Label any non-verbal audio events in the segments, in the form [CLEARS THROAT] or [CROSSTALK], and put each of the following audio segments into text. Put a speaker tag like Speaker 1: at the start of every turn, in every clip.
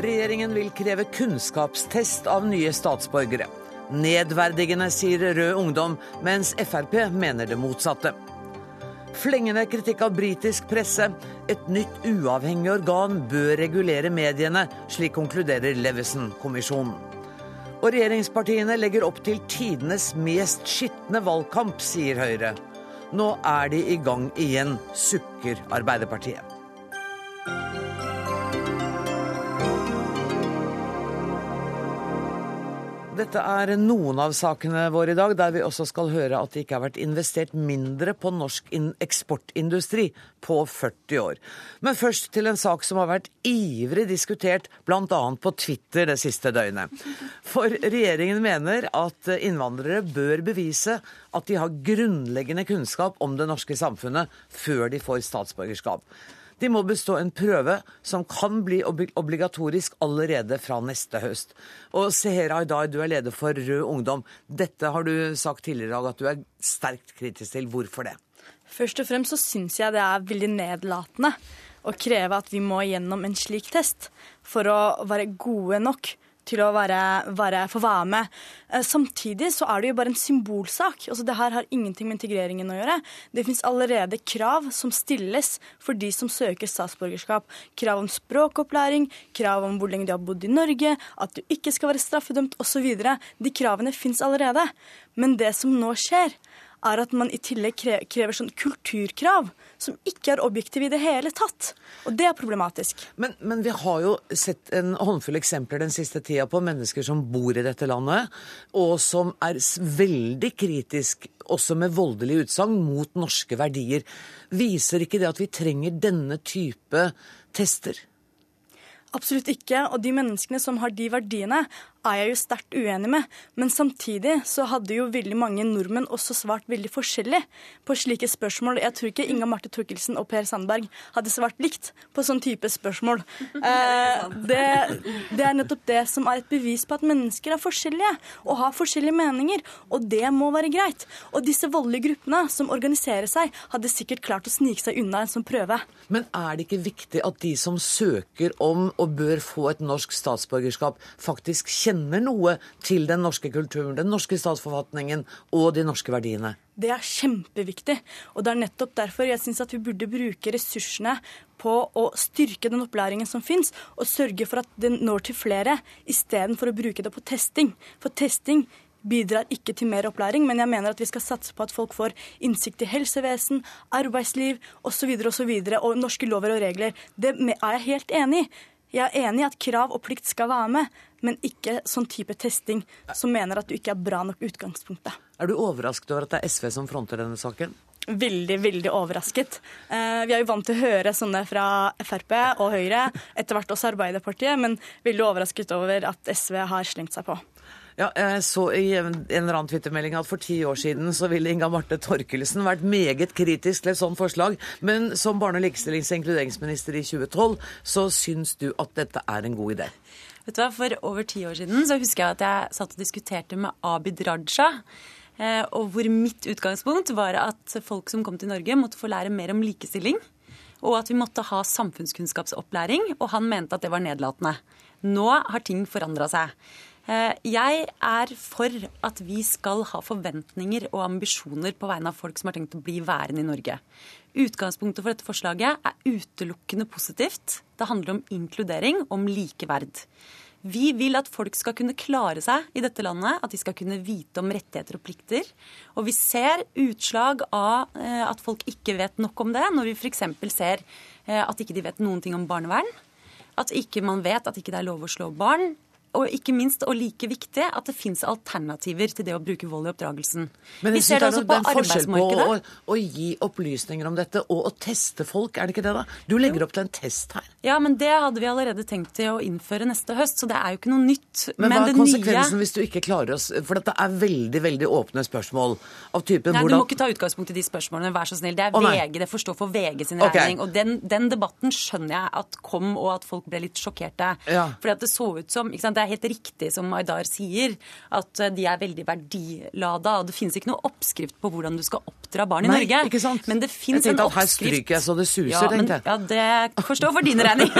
Speaker 1: Regjeringen vil kreve kunnskapstest av nye statsborgere. Nedverdigende, sier Rød Ungdom, mens Frp mener det motsatte. Flengende kritikk av britisk presse. Et nytt uavhengig organ bør regulere mediene, slik konkluderer Levison-kommisjonen. Og regjeringspartiene legger opp til tidenes mest skitne valgkamp, sier Høyre. Nå er de i gang igjen, sukker Arbeiderpartiet. Dette er noen av sakene våre i dag, der vi også skal høre at det ikke har vært investert mindre på norsk eksportindustri på 40 år. Men først til en sak som har vært ivrig diskutert bl.a. på Twitter det siste døgnet. For regjeringen mener at innvandrere bør bevise at de har grunnleggende kunnskap om det norske samfunnet før de får statsborgerskap. De må bestå en prøve som kan bli obligatorisk allerede fra neste høst. Og Seher Aydar, du er leder for Rød Ungdom. Dette har du sagt tidligere i dag at du er sterkt kritisk til. Hvorfor det?
Speaker 2: Først og fremst så syns jeg det er veldig nedlatende å kreve at vi må gjennom en slik test for å være gode nok til å være, være, få være med. Eh, samtidig så er det jo bare en symbolsak. Altså, det her har ingenting med integreringen å gjøre. Det fins allerede krav som stilles for de som søker statsborgerskap. Krav om språkopplæring, krav om hvor lenge de har bodd i Norge, at du ikke skal være straffedømt osv. De kravene fins allerede. Men det som nå skjer, er at man i tillegg krever sånn kulturkrav som ikke er objektive i det hele tatt. Og det er problematisk.
Speaker 1: Men, men, vi har jo sett en håndfull eksempler den siste tida på mennesker som bor i dette landet, og som er veldig kritisk, også med voldelige utsagn, mot norske verdier. Viser ikke det at vi trenger denne type tester?
Speaker 2: Absolutt ikke. Og de menneskene som har de verdiene, er jeg jo sterkt uenig med. Men samtidig så hadde jo veldig mange nordmenn også svart veldig forskjellig på slike spørsmål. Jeg tror ikke Inga Marte Thorkildsen og Per Sandberg hadde svart likt på sånn type spørsmål. [LAUGHS] Eh, det, det, er nettopp det som er et bevis på at mennesker er forskjellige og har forskjellige meninger. Og det må være greit. Og disse voldelige gruppene som organiserer seg, hadde sikkert klart å snike seg unna en sånn prøve.
Speaker 1: Men er det ikke viktig at de som søker om og bør få et norsk statsborgerskap, faktisk kjenner kjenner noe til den norske kulturen, den norske statsforfatningen og de norske verdiene?
Speaker 2: Det er kjempeviktig. Og det er nettopp derfor jeg syns at vi burde bruke ressursene på å styrke den opplæringen som fins, og sørge for at den når til flere, istedenfor å bruke det på testing. For testing bidrar ikke til mer opplæring, men jeg mener at vi skal satse på at folk får innsikt i helsevesen, arbeidsliv osv. osv. Og, så videre, og norske lover og regler. Det er jeg helt enig i. Jeg er enig i at krav og plikt skal være med, men ikke sånn type testing som mener at du ikke er bra nok utgangspunktet.
Speaker 1: Er du overrasket over at det er SV som fronter denne saken?
Speaker 2: Veldig, veldig overrasket. Eh, vi er jo vant til å høre sånne fra Frp og Høyre, etter hvert også Arbeiderpartiet, men veldig overrasket over at SV har slengt seg på.
Speaker 1: Ja, jeg så i en eller annen twittermelding at for ti år siden så ville Inga Marte Torkelsen vært meget kritisk til et sånt forslag. Men som barne-, likestillings- og inkluderingsminister i 2012, så syns du at dette er en god idé?
Speaker 3: Vet du hva, For over ti år siden så husker jeg at jeg satt og diskuterte med Abid Raja. Eh, og hvor mitt utgangspunkt var at folk som kom til Norge, måtte få lære mer om likestilling. Og at vi måtte ha samfunnskunnskapsopplæring. Og han mente at det var nedlatende. Nå har ting forandra seg. Eh, jeg er for at vi skal ha forventninger og ambisjoner på vegne av folk som har tenkt å bli værende i Norge. Utgangspunktet for dette forslaget er utelukkende positivt. Det handler om inkludering, om likeverd. Vi vil at folk skal kunne klare seg i dette landet, at de skal kunne vite om rettigheter og plikter. Og vi ser utslag av eh, at folk ikke vet nok om det, når vi f.eks. ser eh, at ikke de vet noen ting om barnevern. At ikke man vet at ikke det er lov å slå barn og ikke minst, og like viktig, at det fins alternativer til det å bruke vold i oppdragelsen.
Speaker 1: Men vi ser det altså på arbeidsmarkedet. På å, å, gi opplysninger om dette og å teste folk, er det ikke det da? Du legger opp til en test her.
Speaker 3: Ja, men det hadde vi allerede tenkt til å innføre neste høst, så det er jo ikke noe nytt.
Speaker 1: Men, men hva er konsekvensen nye... hvis du ikke klarer oss For dette er veldig, veldig åpne spørsmål av typen
Speaker 3: Nei, hvordan Du må ikke ta utgangspunkt i de spørsmålene, vær så snill. Det er oh, VG, det får stå for VG sin okay. regning. Og den, den, debatten skjønner jeg at kom, og at folk ble litt sjokkerte. Ja. Fordi at det så ut som ikke sant, det er helt riktig som Aydar sier, at de er veldig verdilada. Det finnes ikke noe oppskrift på hvordan du skal oppdage av barn i
Speaker 1: Nei,
Speaker 3: Norge.
Speaker 1: ikke sant?
Speaker 3: Men det fins en
Speaker 1: at her stryker jeg så det suser,
Speaker 3: ja, men,
Speaker 1: tenkte jeg.
Speaker 3: ja, det forstår for din regning.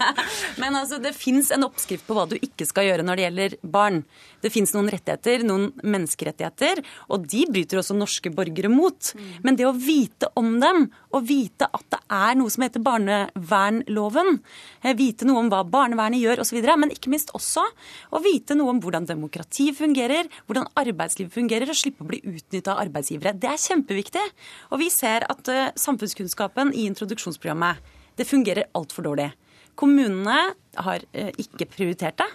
Speaker 3: [LAUGHS] men altså, det fins en oppskrift på hva du ikke skal gjøre når det gjelder barn. Det fins noen rettigheter, noen menneskerettigheter, og de bryter også norske borgere mot. Men det å vite om dem, og vite at det er noe som heter barnevernloven, eh, vite noe om hva barnevernet gjør osv., men ikke minst også å vite noe om hvordan demokrati fungerer, hvordan arbeidslivet fungerer, og slippe å bli utnytta av arbeidsgivere. Det er kjempeviktig. Og vi ser at uh, samfunnskunnskapen i introduksjonsprogrammet det fungerer altfor dårlig. Kommunene har uh, ikke prioritert det.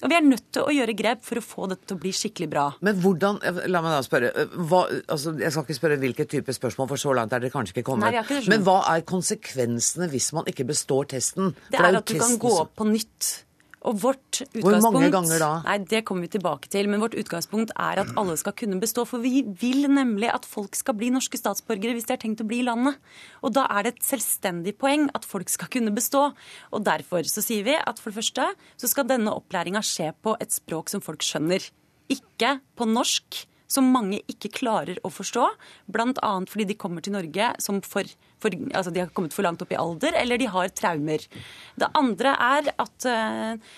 Speaker 3: Og vi er nødt til å gjøre grep for å få dette til å bli skikkelig bra.
Speaker 1: Men hvordan La meg da spørre. Hva, altså, jeg skal ikke spørre hvilke type spørsmål, for så langt er dere kanskje ikke kommet.
Speaker 3: Nei, ikke
Speaker 1: Men hva er konsekvensene hvis man ikke består testen?
Speaker 3: Det
Speaker 1: For
Speaker 3: er at du kan gå på nytt. Og vårt
Speaker 1: Hvor mange ganger da?
Speaker 3: Nei, Det kommer vi tilbake til. Men vårt utgangspunkt er at alle skal kunne bestå. For vi vil nemlig at folk skal bli norske statsborgere hvis de har tenkt å bli i landet. Og da er det et selvstendig poeng at folk skal kunne bestå. Og derfor så sier vi at for det første så skal denne opplæringa skje på et språk som folk skjønner. Ikke på norsk, som mange ikke klarer å forstå. Bl.a. fordi de kommer til Norge som for, for, altså de har kommet for langt opp i alder, eller de har traumer. Det andre er at uh,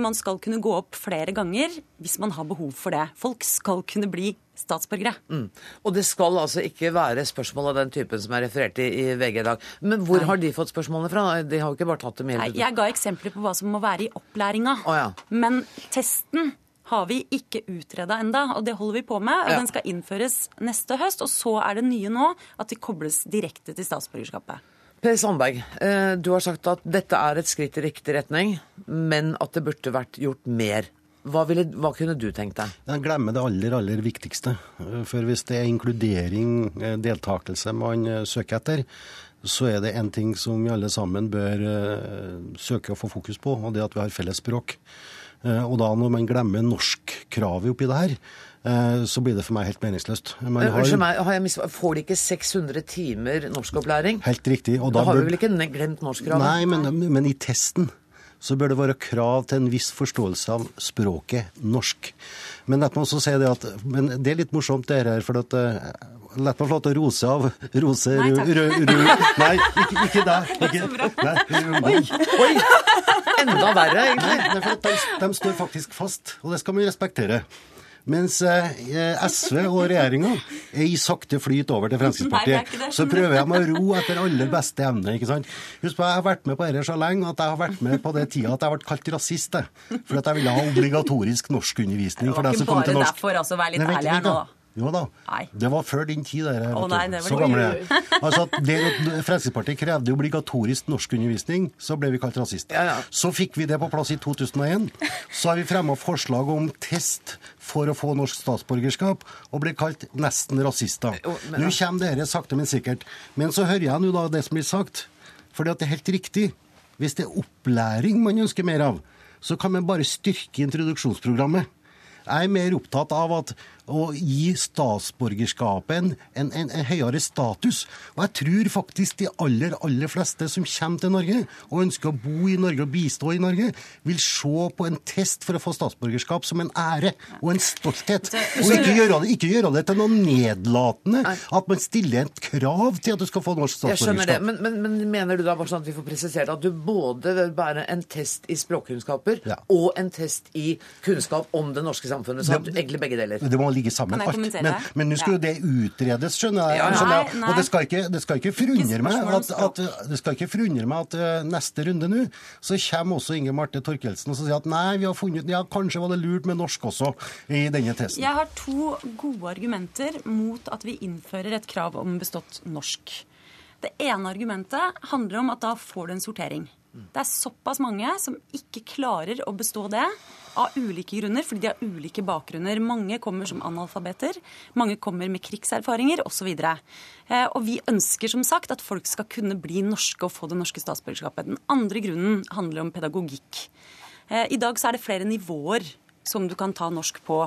Speaker 3: man skal kunne gå opp flere ganger hvis man har behov for det. Folk skal kunne bli statsborgere.
Speaker 1: Mm. Og det skal altså ikke være spørsmål av den typen som er referert i, i VG i dag. Men hvor
Speaker 3: Nei.
Speaker 1: har de fått spørsmålene fra? De har jo ikke bare tatt dem
Speaker 3: Nei,
Speaker 1: helt
Speaker 3: jeg ga eksempler på hva som må være i opplæringa.
Speaker 1: Oh, ja.
Speaker 3: Men testen har vi ikke utreda enda, og det holder vi på med. og
Speaker 1: Ja.
Speaker 3: Den skal innføres neste høst. Og så er det nye nå at de kobles direkte til statsborgerskapet.
Speaker 1: Per Sandberg, eh, du har sagt at dette er et skritt i riktig retning, men at det burde vært gjort mer. Hva, ville, hva kunne du tenkt deg?
Speaker 4: Jeg glemmer det aller, aller viktigste. For hvis det er inkludering, eh, deltakelse man eh, søker etter, så er det en ting som vi alle sammen bør eh, søke å få fokus på, og det er at vi har felles språk. Eh, Og da når man glemmer norskkravet oppi det her, eh, så blir det for meg helt meningsløst. Man
Speaker 1: Eh,
Speaker 4: har-
Speaker 1: Unnskyld meg, har jeg mis... Får de ikke 600 timer norskopplæring?
Speaker 4: Helt riktig. Og
Speaker 1: Da har vi vel ikke glemt norskkravet?
Speaker 4: Nei, men, men i testen så bør det være krav til en viss forståelse av språket norsk. Men det at men det er litt morsomt det her, for at La meg få lov til å rose av Rose
Speaker 3: Nei, takk.
Speaker 4: Ru, ru [LAUGHS] nei, ikke, ikke deg. Oi.
Speaker 1: Oi! Enda verre,
Speaker 4: Nei,
Speaker 1: egentlig.
Speaker 4: det er for at de, de står faktisk fast, og det skal man respektere. Mens eh, SV og regjeringa er i sakte flyt over til
Speaker 3: Nei, det
Speaker 4: Fremskrittspartiet.
Speaker 3: ikke.
Speaker 4: Så prøver jeg med å ro etter aller beste evne. ikke sant? Husk på, Jeg har vært med på dette så lenge at jeg har vært med på det tida at jeg ble kalt rasist. For at jeg ville ha obligatorisk norskundervisning for
Speaker 3: Det var
Speaker 4: dem som
Speaker 3: ikke
Speaker 4: kom til
Speaker 3: bare
Speaker 4: norsk.
Speaker 3: derfor, altså, vær litt ærlig her nå.
Speaker 4: Jo da.
Speaker 3: Nei.
Speaker 4: Det var før din tid. Der, oh,
Speaker 3: nei, det
Speaker 4: så gammel er jeg. Altså, det Fremskrittspartiet krevde obligatorisk norskundervisning, så ble vi kalt rasist.
Speaker 1: Ja, ja.
Speaker 4: Så fikk vi det på plass i 2001. Så har vi fremma forslag om test for å få norsk statsborgerskap, og ble kalt nesten rasister.
Speaker 1: Jo, men-
Speaker 4: Nå kommer dere sakte, men sikkert. Men så hører jeg nå da det som blir sagt. Fordi at det er helt riktig. Hvis det er opplæring man ønsker mer av, så kan man bare styrke introduksjonsprogrammet. Jeg er mer opptatt av at å gi statsborgerskapet en, en, en, en høyere status. Og jeg tror faktisk de aller, aller fleste som kommer til Norge og ønsker å bo i Norge og bistå i Norge, vil se på en test for å få statsborgerskap som en ære og en stolthet. Og ikke gjøre det, ikke gjøre det til noe nedlatende at man stiller et krav til at du skal få norsk
Speaker 1: Jeg
Speaker 4: statsborgerskap.
Speaker 1: men, men, men mener du da bare sånn at vi får presisert at du både vil bære en test i språkkunnskaper
Speaker 4: Ja.
Speaker 1: og en test i kunnskap om det norske samfunnet? Så det, egentlig begge deler.
Speaker 4: Det må ligge sammen,
Speaker 3: Kan jeg
Speaker 4: alt. Men, men nå skal jo det utredes, skjønner jeg. Skjønner jeg. Og det skal ikke, det skal ikke forundre meg at, at, det skal ikke forundre meg at eh, neste runde nå, så kommer også Inger Marte Torkelsen og så sier at nei, vi har funnet Ja, kanskje var det lurt med norsk også i denne testen.
Speaker 3: Jeg har to gode argumenter mot at vi innfører et krav om bestått norsk. Det ene argumentet handler om at da får du en sortering. Det er såpass mange som ikke klarer å bestå det av ulike grunner, fordi de har ulike bakgrunner. Mange kommer som analfabeter, mange kommer med krigserfaringer osv. Eh, og vi ønsker som sagt at folk skal kunne bli norske og få det norske statsborgerskapet. Den andre grunnen handler om pedagogikk. Eh, I dag så er det flere nivåer som du kan ta norsk på.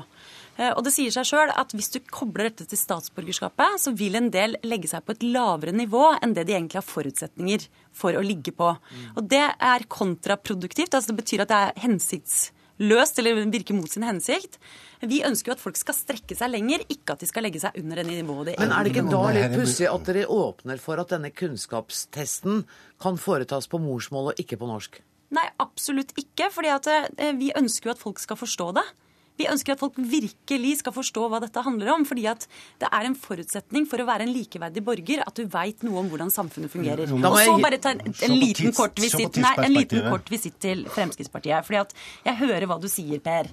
Speaker 3: Eh, Og det sier seg sjøl at hvis du kobler dette til statsborgerskapet, så vil en del legge seg på et lavere nivå enn det de egentlig har forutsetninger for å ligge på. Og det er kontraproduktivt. altså Det betyr at det er hensiktsløst, eller virker mot sin hensikt. Vi ønsker jo at folk skal strekke seg lenger, ikke at de skal legge seg under det nivået de
Speaker 1: Men er det ikke da litt pussig at dere åpner for at denne kunnskapstesten kan foretas på morsmål og ikke på norsk?
Speaker 3: Nei, absolutt ikke. fordi at eh, vi ønsker jo at folk skal forstå det. Vi ønsker at folk virkelig skal forstå hva dette handler om. fordi at det er en forutsetning for å være en likeverdig borger at du veit noe om hvordan samfunnet fungerer. Og så bare ta en, en, liten kort visitt, nei, en liten kort visitt til Fremskrittspartiet. fordi at jeg hører hva du sier, Per.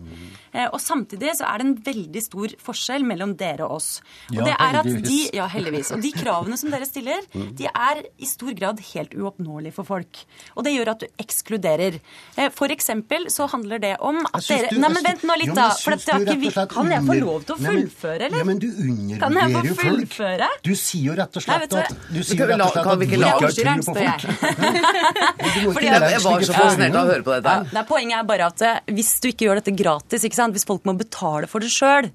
Speaker 3: Eh, og samtidig så er det en veldig stor forskjell mellom dere og oss. Og det er at de, ja, heldigvis. Og de kravene som dere stiller, de er i stor grad helt uoppnåelige for folk. Og det gjør at du ekskluderer. Eh, For eksempel så handler det om at dere Nei, men vent nå litt, da. For det har ikke vi... Kan jeg få lov til å fullføre, eller?
Speaker 4: Ja, men du
Speaker 3: Kan jeg få
Speaker 4: undervurderer jo folk. Du sier jo rett og slett at du sier jo rett og slett at du ikke har tro på folk. [LAUGHS]
Speaker 3: Fordi
Speaker 1: Jeg, jeg var så fascinert av å høre på dette.
Speaker 3: Nei, poenget er bare at eh, hvis du ikke gjør dette gratis, ikke sant? hvis folk må betale for det sjøl,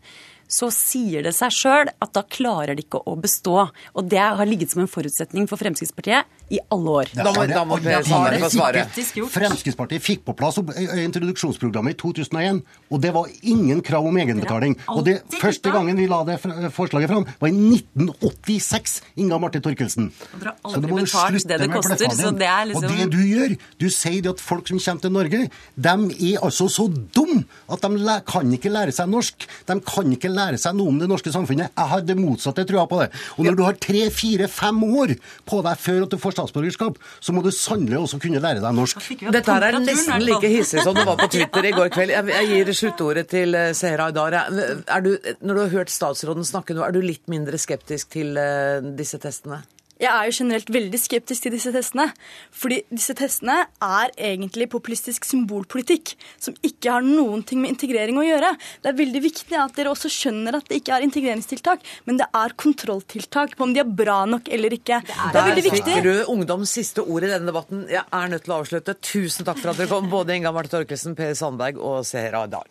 Speaker 3: så sier det seg sjøl at da klarer de ikke å bestå. Og det har ligget som en forutsetning for Fremskrittspartiet i alle år.
Speaker 1: Da må- da må Sandberg få svare.
Speaker 4: Fremskrittspartiet fikk på plass introduksjonsprogrammet i 2001, og det var ingen krav om egenbetaling. Og det Første gangen vi la det forslaget fram, var i 1986, Inga Marte Torkelsen. Så det må du slutte
Speaker 3: det det
Speaker 4: med
Speaker 3: koster, det er liksom-
Speaker 4: Og det du gjør, du sier det at folk som kommer til Norge, de er altså så dumme at de kan ikke lære seg norsk. De kan ikke lære seg noe om det norske samfunnet. Jeg har det motsatte trua på det. Og når du har tre, fire, fem år på deg før at du får statsborgerskap, så må du sannelig også kunne lære deg norsk.
Speaker 1: Dette her er nesten like hissig som det var på Twitter i går kveld. Jeg, gir sluttordet til eh, Seher Aydar. Er når du har hørt statsråden snakke nå, er du litt mindre skeptisk til eh, disse testene?
Speaker 2: Jeg er jo generelt veldig skeptisk til disse testene. Fordi disse testene er egentlig populistisk symbolpolitikk som ikke har noen ting med integrering å gjøre. Det er veldig viktig at dere også skjønner at det ikke er integreringstiltak, men det er kontrolltiltak på om de er bra nok eller ikke. Det er,
Speaker 1: Der
Speaker 2: veldig
Speaker 1: fikk du Ungdoms siste ord i denne debatten. Jeg er nødt til å avslutte. Tusen takk for at dere kom, både Inga Marte Torkelsen, Per Sandberg og Seher Aydar.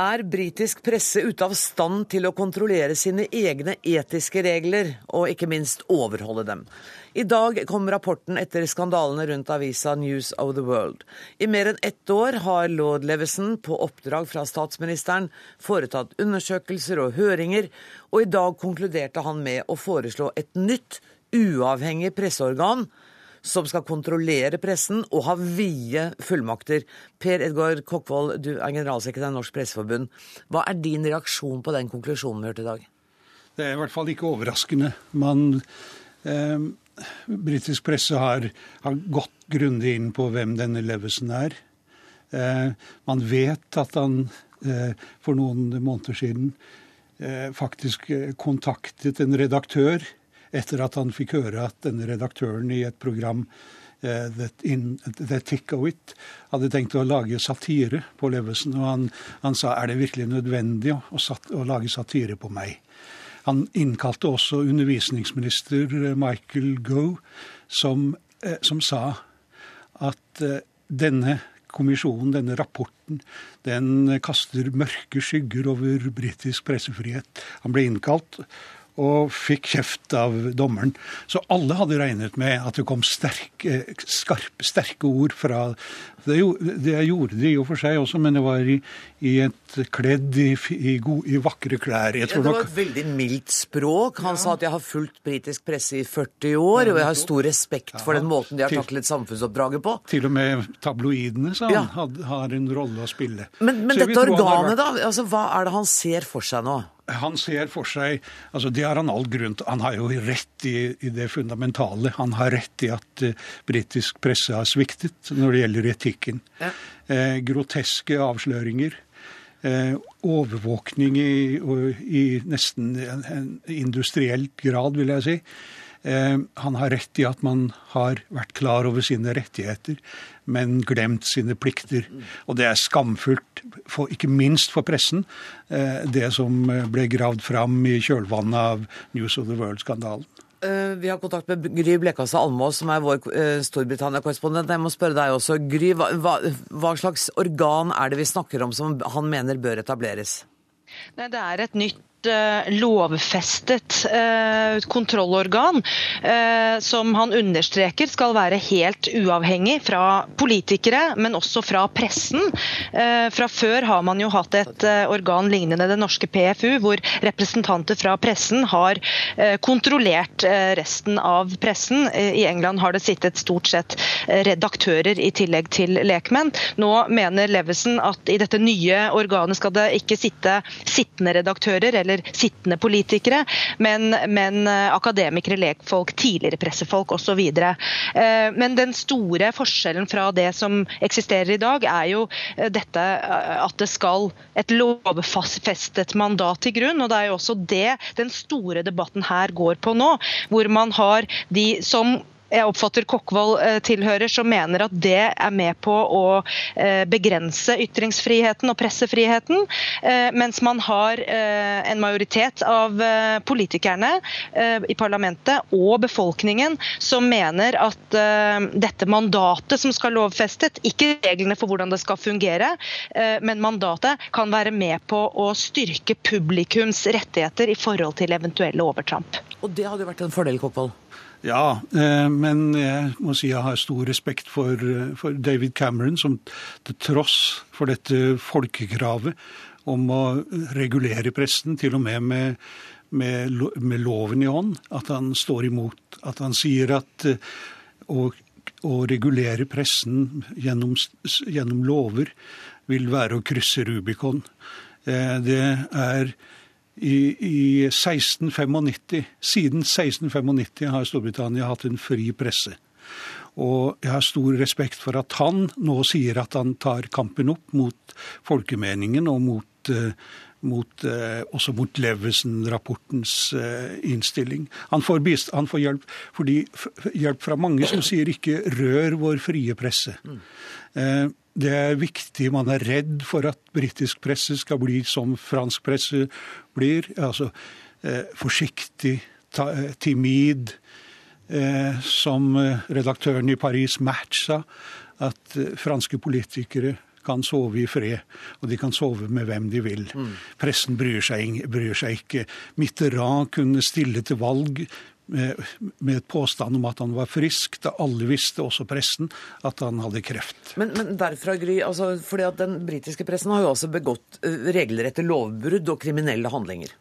Speaker 1: Er britisk presse ute av stand til å kontrollere sine egne etiske regler, og ikke minst overholde dem? I dag kom rapporten etter skandalene rundt avisa News of the World. I mer enn ett år har lord Leveson, på oppdrag fra statsministeren, foretatt undersøkelser og høringer, og i dag konkluderte han med å foreslå et nytt, uavhengig presseorgan som skal kontrollere pressen og ha vide fullmakter. Per Edgar Kokkvold, du er generalsekretær i Norsk Presseforbund. Hva er din reaksjon på den konklusjonen vi hørte i dag?
Speaker 5: Det er i hvert fall ikke overraskende. Man, eh, britisk presse har, har gått grundig inn på hvem denne Levesen er. Eh, man vet at han eh, for noen måneder siden eh, faktisk eh, kontaktet en redaktør etter at han fikk høre at denne redaktøren i et program eh, The Tick of It hadde tenkt å lage satire på Levesen. Og han, han sa er det virkelig nødvendig å, å, lage satire på meg. Han innkalte også undervisningsminister eh, Michael Goe, som, eh, som sa at denne kommisjonen, denne rapporten, den kaster mørke skygger over britisk pressefrihet. Han ble innkalt og fikk kjeft av dommeren. Så alle hadde regnet med at det kom sterke, skarpe, sterke ord fra det, gjorde- de jo for seg også, men det var i, i et kledd i, i, go, i vakre klær. Jeg
Speaker 1: Ja, det var et veldig mildt språk. Han sa at jeg har fulgt britisk presse i 40 år, og jeg har stor respekt for den måten de har
Speaker 5: Til-
Speaker 1: taklet samfunnsoppdraget på.
Speaker 5: til og med tabloidene sa han,
Speaker 1: Ja.
Speaker 5: had, har en rolle å spille.
Speaker 1: Men, men dette organet,
Speaker 5: vært-
Speaker 1: da? Altså, hva er det han ser for seg nå?
Speaker 5: Han ser for seg altså Det har han all grunn til. Han har jo rett i, i det fundamentale. Han har rett i at uh, britisk presse har sviktet når det gjelder etikken.
Speaker 1: Ja.
Speaker 5: Eh, groteske avsløringer. Eh, overvåkning i, i nesten en, en industrielt grad, vil jeg si. Eh, han har rett i at man har vært klar over sine rettigheter, men glemt sine plikter. Og det er skamfullt, for, ikke minst for pressen, eh, det som eh, ble gravd fram i kjølvannet av News of the World-skandalen.
Speaker 1: Eh, Vi har kontakt med Gry Blekastad Almås, som er vår Storbritannia-korrespondent. Jeg må spørre deg også, Gry, hva, hva, slags organ er det vi snakker om som han mener bør etableres?
Speaker 6: Nei, Det er et nytt lovfestet eh, kontrollorgan eh, som han understreker skal være helt uavhengig fra politikere, men også fra pressen. Fra før har man jo hatt et organ lignende det norske PFU, hvor representanter fra pressen har kontrollert resten av pressen. I England har det sittet stort sett redaktører i tillegg til lekmenn. Nå mener Levesen at i dette nye organet skal det ikke sitte sittende redaktører eller sittende politikere, men, men eh, akademikere, lekfolk, tidligere pressefolk osv. Eh, men den store forskjellen fra det som eksisterer i dag, er jo eh, dette at det skal et lovfestet mandat til grunn. og Det er jo også det den store debatten her går på nå, hvor man har de som jeg oppfatter Kokkvold eh, tilhører, som mener at det er med på å eh, begrense ytringsfriheten og pressefriheten, eh, mens man har en majoritet av politikerne i parlamentet og befolkningen som mener at dette mandatet som skal lovfestet, ikke reglene for hvordan det skal fungere, men mandatet kan være med på å styrke publikums rettigheter i forhold til eventuelle overtramp.
Speaker 1: Og det hadde vært en fordel, Kokkvold?
Speaker 5: Ja, eh, men jeg må si jeg har stor respekt for, eh, for, David Cameron, som til tross for dette folkekravet om å regulere pressen, til og med med, med, med loven i hånd, at han står imot. At han sier at eh, å, å regulere pressen gjennom, gjennom lover vil være å krysse Rubicon. Det er i, i 1695, Siden 1695 har Storbritannia hatt en fri presse. Og jeg har stor respekt for at han nå sier at han tar kampen opp mot folkemeningen og mot, uh, mot uh, også mot Levesen-rapportens uh, innstilling. Han får, bist, han får hjelp, fordi, hjelp, fra mange som sier ikke 'rør vår frie presse'. Mm. Det er viktig. Man er redd for at britisk presse skal bli som fransk presse blir. Altså eh, forsiktig, ta, eh, timid. Eh, som eh, redaktøren i Paris Match sa, at eh, franske politikere kan sove i fred, og de kan sove med hvem de vil. Mm. Pressen bryr seg, bryr seg ikke. Mitterrand kunne stille til valg med et påstand om at han var frisk, da alle visste, også pressen, at han hadde kreft.
Speaker 1: Men, men derfra, Gry, altså, fordi at den britiske pressen har jo også begått eh, regelrette lovbrudd og kriminelle handlinger.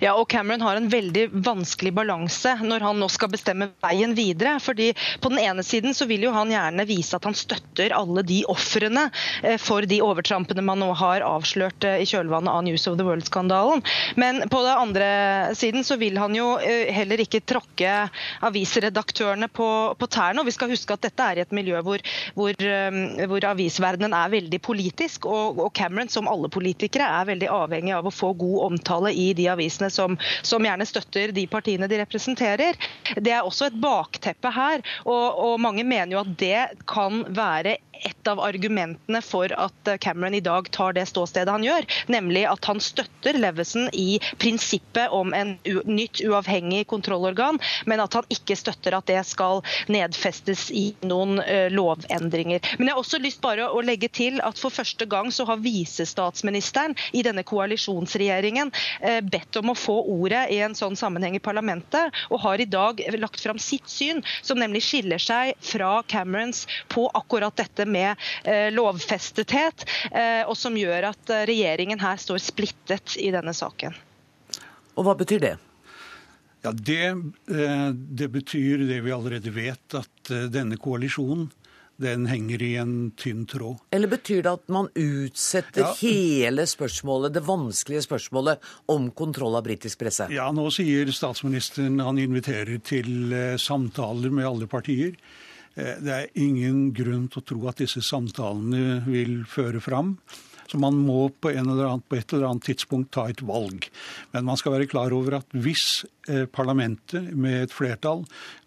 Speaker 6: Ja, og Cameron har en veldig vanskelig balanse når han nå skal bestemme veien videre. fordi På den ene siden så vil jo han gjerne vise at han støtter alle de ofrene eh, for de overtrampene man nå har avslørt eh, i kjølvannet av News of the World-skandalen. Men på den andre siden så vil han jo eh, heller ikke tråkke avisredaktørene på, på tærne. Og vi skal huske at dette er i et miljø hvor, hvor, hvor avisverdenen er veldig politisk. Og, og Cameron, som alle politikere, er veldig avhengig av å få god omtale i de avisene avisene som, som, gjerne støtter de partiene de representerer. Det er også et bakteppe her, og, og mange mener jo at det kan være et av argumentene for at Cameron i dag tar det ståstedet han gjør, nemlig at han støtter Leveson i prinsippet om en nytt uavhengig kontrollorgan, men at han ikke støtter at det skal nedfestes i noen uh, lovendringer. Men jeg har også lyst bare å legge til at for første gang så har visestatsministeren i denne koalisjonsregjeringen uh, bedt om å få ordet i en sånn sammenheng i parlamentet, og har i dag lagt fram sitt syn, som nemlig skiller seg fra Camerons på akkurat dette med eh, lovfestethet, eh, og som gjør at eh, regjeringen her står splittet i denne saken.
Speaker 1: Og hva betyr det?
Speaker 5: Ja, det, det betyr det vi allerede vet, at denne koalisjonen den henger i en tynn tråd.
Speaker 1: Eller betyr det at man utsetter ja. hele spørsmålet, det vanskelige spørsmålet om kontroll av britisk presse?
Speaker 5: Ja, nå sier statsministeren han inviterer til samtaler med alle partier. Eh, det er ingen grunn til å tro at disse samtalene vil føre fram. Så man må på, eller på, et eller annet tidspunkt ta et valg. Men man skal være klar over at hvis eh, parlamentet med et flertall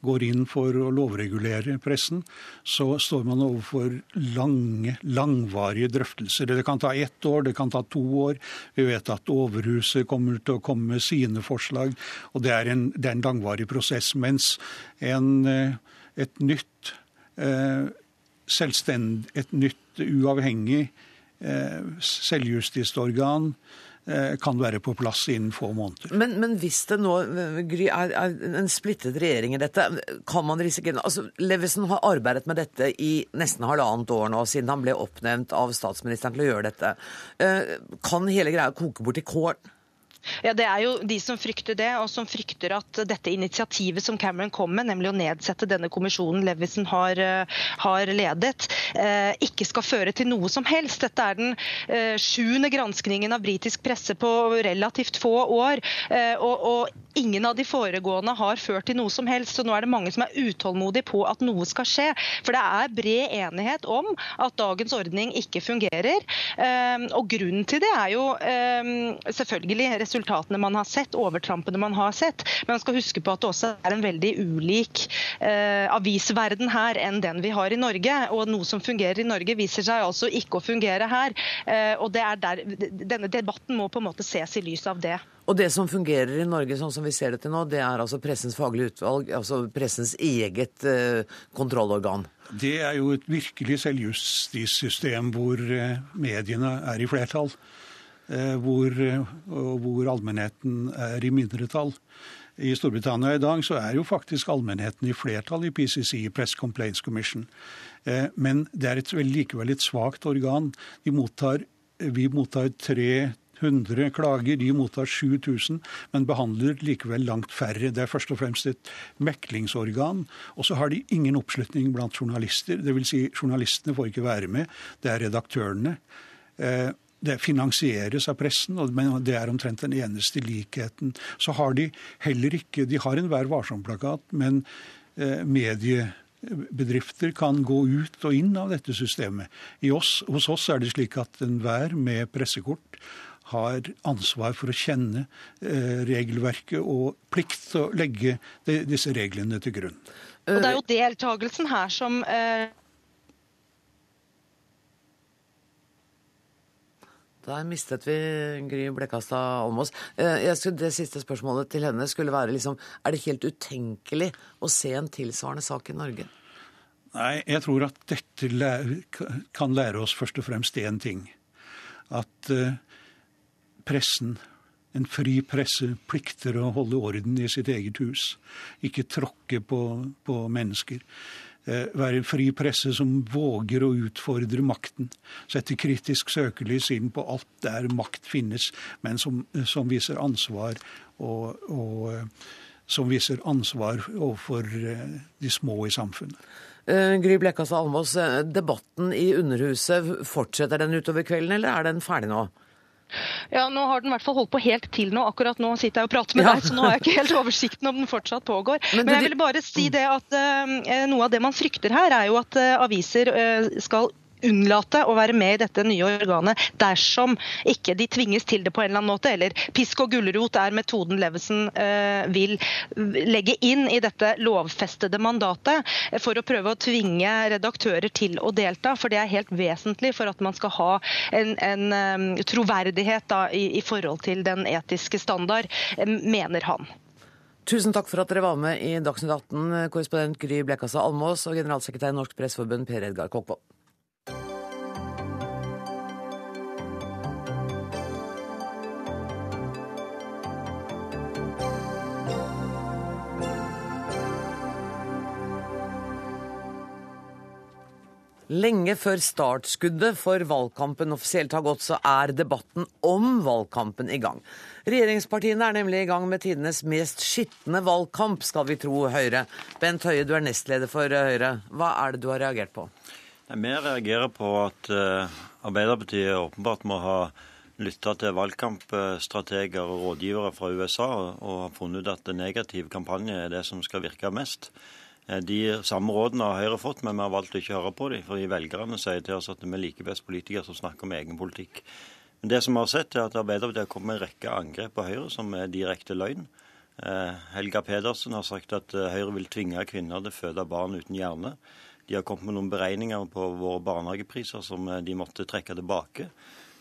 Speaker 5: går inn for å lovregulere pressen, så står man overfor lange, langvarige drøftelser. Det kan ta ett år, det kan ta to år. Vi vet at Overhuset kommer til å komme med sine forslag, og det er en, det er en langvarig prosess. Mens en eh, et nytt eh, selvstend, et nytt uavhengig eh, selvjustisorgan eh, kan være på plass innen få måneder.
Speaker 1: Men, men hvis det nå Gry, er, er, en splittet regjering i dette, kan man risikere altså, Levesen har arbeidet med dette i nesten halvannet år nå, siden han ble oppnevnt av statsministeren til å gjøre dette. Kan hele greia koke bort i kålen?
Speaker 6: Ja, Det er jo de som frykter det, og som frykter at dette initiativet som Cameron kom med, nemlig å nedsette denne kommisjonen Levison har, eh, har ledet, eh, ikke skal føre til noe som helst. Dette er den eh, sjuende granskningen av britisk presse på relativt få år. og, og ingen av de foregående har ført til noe som helst. så Nå er det mange som er utålmodige på at noe skal skje. For det er bred enighet om at dagens ordning ikke fungerer. Og grunnen til det er jo selvfølgelig resultatene man har sett, overtrampene man har sett. Men man skal huske på at det også er en veldig ulik eh, avisverden her enn den vi har i Norge. Og noe som fungerer i Norge, viser seg altså ikke å fungere her. Eh, og er der, Denne debatten må på en måte ses i lys av det.
Speaker 1: Og det som fungerer i Norge sånn som vi ser det til nå, det er altså Pressens faglige utvalg, altså pressens eget eh, kontrollorgan?
Speaker 5: Det er jo et virkelig selvjustissystem hvor eh, mediene er i flertall. Eh, hvor, hvor allmennheten er i mindretall. I Storbritannia i dag så er jo faktisk allmennheten i flertall i PCC, Press Complaints Commission. Men det er et, likevel et svakt organ. Mottar, vi mottar 300 klager, de mottar 7000, men behandler likevel langt færre. Det er først og fremst et meklingsorgan. Og så har de ingen oppslutning blant journalister. Dvs. Si, journalistene får ikke være med, det er redaktørene. Eh, det finansieres av pressen, men det er omtrent den eneste likheten. Så har de heller ikke De har en Vær varsom-plakat, men medie mediebedrifter kan gå ut og inn av dette systemet. Oss, hos oss er det slik at enhver med pressekort har ansvar for å kjenne eh, regelverket og plikt til å legge disse reglene til grunn.
Speaker 6: Og Det er jo deltakelsen her som eh
Speaker 1: Der mistet vi Gry Blekkastad Almås. Eh, det siste spørsmålet til henne skulle være liksom, er det helt utenkelig å se en tilsvarende sak i Norge?
Speaker 5: Nei, jeg tror at dette kan lære oss først og fremst én ting. At uh, pressen, en fri presse, plikter å holde orden i sitt eget hus. Ikke tråkke på, på mennesker. Eh, være en fri presse som våger å utfordre makten. Sette kritisk søkelys inn på alt der makt finnes, men som, som viser ansvar og, og, eh, som viser ansvar overfor eh, de små i samfunnet.
Speaker 1: Gry Blekkastad Almås, debatten i Underhuset, fortsetter den utover kvelden, eller er den ferdig nå?
Speaker 6: Ja, nå har den i hvert fall holdt på helt til nå. Akkurat nå sitter jeg og prater med ja. deg, så nå har jeg ikke helt oversikten om den fortsatt pågår. Men, jeg vil bare si det at uh, noe av det man frykter her, er jo at uh, aviser uh, skal unnlate å være med i dette nye organet dersom ikke de tvinges til det på en eller annen måte. Eller pisk og gulrot er metoden Levesen eh, vil legge inn i dette lovfestede mandatet for å prøve å tvinge redaktører til å delta. For det er helt vesentlig for at man skal ha en, en um, troverdighet da, i, i forhold til den etiske standard, eh, mener han.
Speaker 1: Tusen takk for at dere var med i Dagsnytt 18, korrespondent Gry Blekassa Almås og generalsekretær i Norsk Pressforbund Per Edgar Kokkvold. Lenge før startskuddet for valgkampen offisielt har gått, så er debatten om valgkampen i gang. Regjeringspartiene er nemlig i gang med tidenes mest skitne valgkamp, skal vi tro Høyre. Bent Høie, du er nestleder for Høyre. Hva er det du har reagert på?
Speaker 7: Vi reagerer på at uh, Arbeiderpartiet åpenbart må ha lytta til valgkampstrateger og rådgivere fra USA og har funnet ut at negativ kampanje er det som skal virke mest. Eh, de samme rådene har Høyre fått, men vi har valgt å ikke høre på dem. Fordi velgerne sier til oss at vi liker best politikere som snakker om egen politikk. Men det som vi har sett, er at Arbeiderpartiet har kommet med en rekke angrep på Høyre som er direkte løgn. Eh, Helga Pedersen har sagt at eh, Høyre vil tvinge kvinner til å føde barn uten hjerne. De har kommet med noen beregninger på våre barnehagepriser som de måtte trekke tilbake.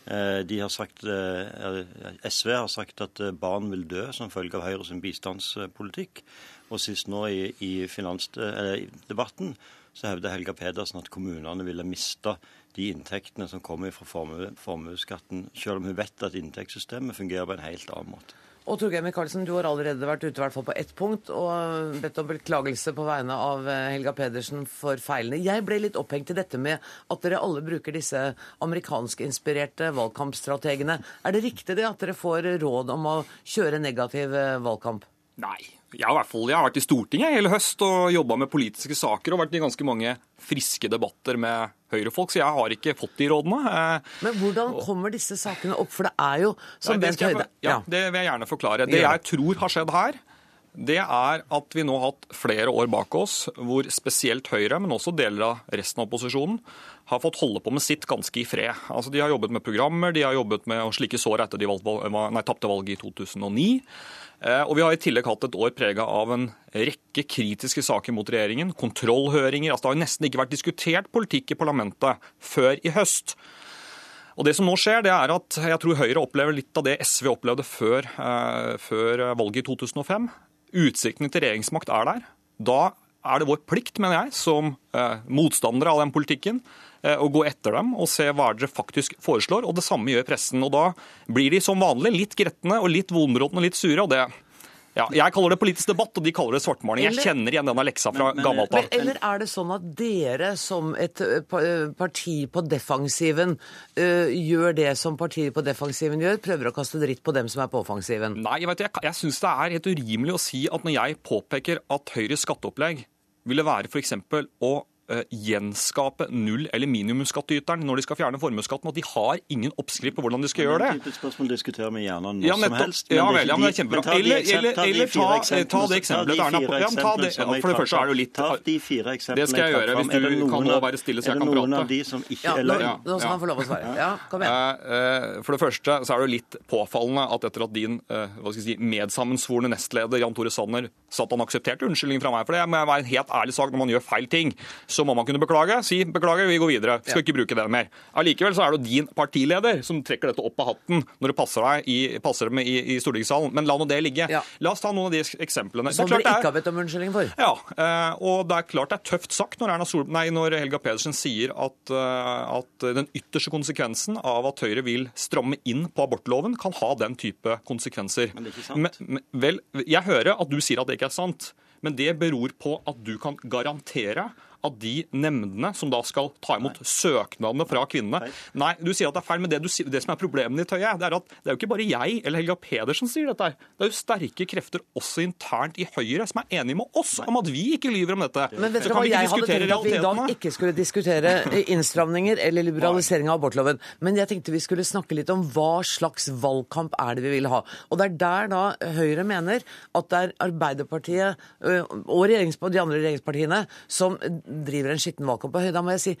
Speaker 7: De har sagt, SV har sagt at barn vil dø som følge av Høyres bistandspolitikk. Og sist nå i, i finansdebatten så hevder Helga Pedersen at kommunene ville miste de inntektene som kommer fra formue- formuesskatten, selv om hun vet at inntektssystemet fungerer på en helt annen måte.
Speaker 1: Og Torgeir Micaelsen, du har allerede vært ute hvert fall på ett punkt og bedt om beklagelse på vegne av eh, Helga Pedersen for feilene. Jeg ble litt opphengt i dette med at dere alle bruker disse amerikanskinspirerte valgkampstrategene. Er det riktig det at dere får råd om å kjøre negativ eh, valgkamp?
Speaker 8: Nei. Har, i hvert fall, jeg har vært i Stortinget hele høst og jobba med politiske saker og vært i ganske mange friske debatter med høyrefolk, så jeg har ikke fått de rådene. Eh,
Speaker 1: Men hvordan kommer disse sakene opp? For det er jo som Bent Høide
Speaker 8: Ja, det vil jeg gjerne forklare. Det jeg tror har skjedd her, det er at vi nå har hatt flere år bak oss hvor spesielt Høyre, men også deler av resten av opposisjonen, har fått holde på med sitt ganske i fred. Altså, De har jobbet med programmer, de har jobbet med å slike sår etter de valg- nei, tapte valget i 2009. Eh, Og vi har i tillegg hatt et år prega av en rekke kritiske saker mot regjeringen. Kontrollhøringer. altså Det har nesten ikke vært diskutert politikk i parlamentet før i høst. Og det som nå skjer, det er at jeg tror Høyre opplever litt av det SV opplevde før, eh, før valget i 2005. Utsiktene til regjeringsmakt er der. Da er det vår plikt, mener jeg, som eh, motstandere av den politikken, eh, å gå etter dem og se hva dere faktisk foreslår. Og det samme gjør pressen. Og da blir de som vanlig litt gretne og litt vonbråtne og litt sure. og det ja, Jeg kaller det politisk debatt, og de kaller det svartmaling. Jeg kjenner igjen denne leksa fra gammelt av.
Speaker 1: eller er det sånn at dere som et ø, parti på defensiven uh, gjør det som partiet på defensiven gjør, prøver å kaste dritt på dem som er på offensiven?
Speaker 8: Nei, jeg, vet, jeg, jeg syns det er helt urimelig å si at når jeg påpeker at Høyres skatteopplegg ville være f.eks. å gjenskape null- eller minimumsskattyteren når de skal fjerne formuesskatten, og de har ingen oppskrift på hvordan de skal gjøre
Speaker 7: Den
Speaker 8: det.
Speaker 7: type spørsmål diskuterer vi gjerne når
Speaker 8: Ja,
Speaker 7: som
Speaker 8: nettopp.
Speaker 7: Men
Speaker 8: Ja vel, ja, men det er kjempebra.
Speaker 7: de
Speaker 8: Eller- eller-
Speaker 7: ta
Speaker 8: eller ta-
Speaker 7: eksemplene
Speaker 8: ta det eksempelet Erna. Ja, men ta det-
Speaker 7: jeg
Speaker 8: for det første er det jo litt-
Speaker 7: Ta de fire eksemplene
Speaker 8: Det skal jeg gjøre, hvis du kan nå være stille så jeg kan prate.
Speaker 7: er det noen av de som ikke
Speaker 1: Ja,
Speaker 7: er
Speaker 1: nå,
Speaker 7: løgn?
Speaker 1: nå skal han få lov å svare. Ja, kom igjen.
Speaker 8: Eh, eh, For det første så er det jo litt påfallende at etter at din eh, hva skal jeg si, medsammensvorne nestleder Jan Tore Sanner sa at han aksepterte unnskyldningen fra meg for det, må jeg være en helt ærlig sak når man gjør feil ting, så må man kunne beklage. Si beklager, vi går videre. Skal ikke bruke det mer. Allikevel så er det din partileder som trekker dette opp av hatten når det passer deg i, passer dem i, i stortingssalen. Men la nå det ligge.
Speaker 1: Ja.
Speaker 8: La oss ta noen av de eksemplene.
Speaker 1: Som
Speaker 8: er
Speaker 1: dere
Speaker 8: er-
Speaker 1: ikke har bedt om unnskyldning for?
Speaker 8: ja, eh, og det er klart det er tøft sagt når, Erna Sol nei, når Helga Pedersen sier at, eh, at den ytterste konsekvensen av at Høyre vil stramme inn på abortloven, kan ha den type konsekvenser.
Speaker 7: Men det er ikke sant.
Speaker 8: Men, men, vel, jeg hører at du sier at det ikke er sant, men det beror på at du kan garantere at de nemndene som da skal ta imot søknadene fra kvinnene Nei, du sier at det er feil, men det, du, det som er problemet ditt, Høie, det er at det er jo ikke bare jeg eller Helga Pedersen som sier dette. Det er jo sterke krefter også internt i Høyre som er enige med oss om at vi ikke lyver om dette.
Speaker 1: Men vet
Speaker 8: du
Speaker 1: dere hva, jeg hadde tenkt at vi i dag ikke skulle diskutere [LAUGHS] innstramninger eller liberalisering av abortloven. Men jeg tenkte vi skulle snakke litt om hva slags valgkamp er det vi vil ha. Og det er der da Høyre mener at det er Arbeiderpartiet og de andre regjeringspartiene som driver en skitten valgkamp på. Da må jeg si,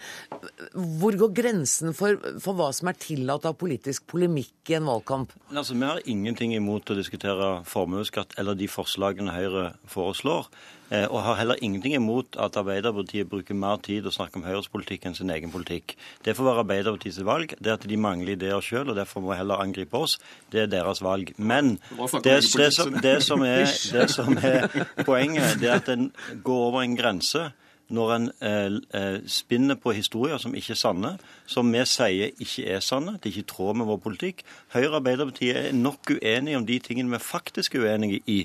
Speaker 1: hvor går grensen for, for hva som er tillatt av politisk polemikk i en valgkamp?
Speaker 7: Altså, Vi har ingenting imot å diskutere formuesskatt eller de forslagene Høyre foreslår. eh, Og har heller ingenting imot at Arbeiderpartiet bruker mer tid å snakke om Høyres politikk enn sin egen politikk. Det får være Arbeiderpartiets valg. Det at de mangler ideer sjøl, og derfor må heller angripe oss, det er deres valg. Men det, det, som, det, som er, [LAUGHS] det som er poenget, det er at en går over en grense når en eh, eh, spinner på historier som ikke er sanne, som vi sier ikke er sanne, det er ikke i tråd med vår politikk. Høyre og Arbeiderpartiet er nok uenige om de tingene vi faktisk er uenige i.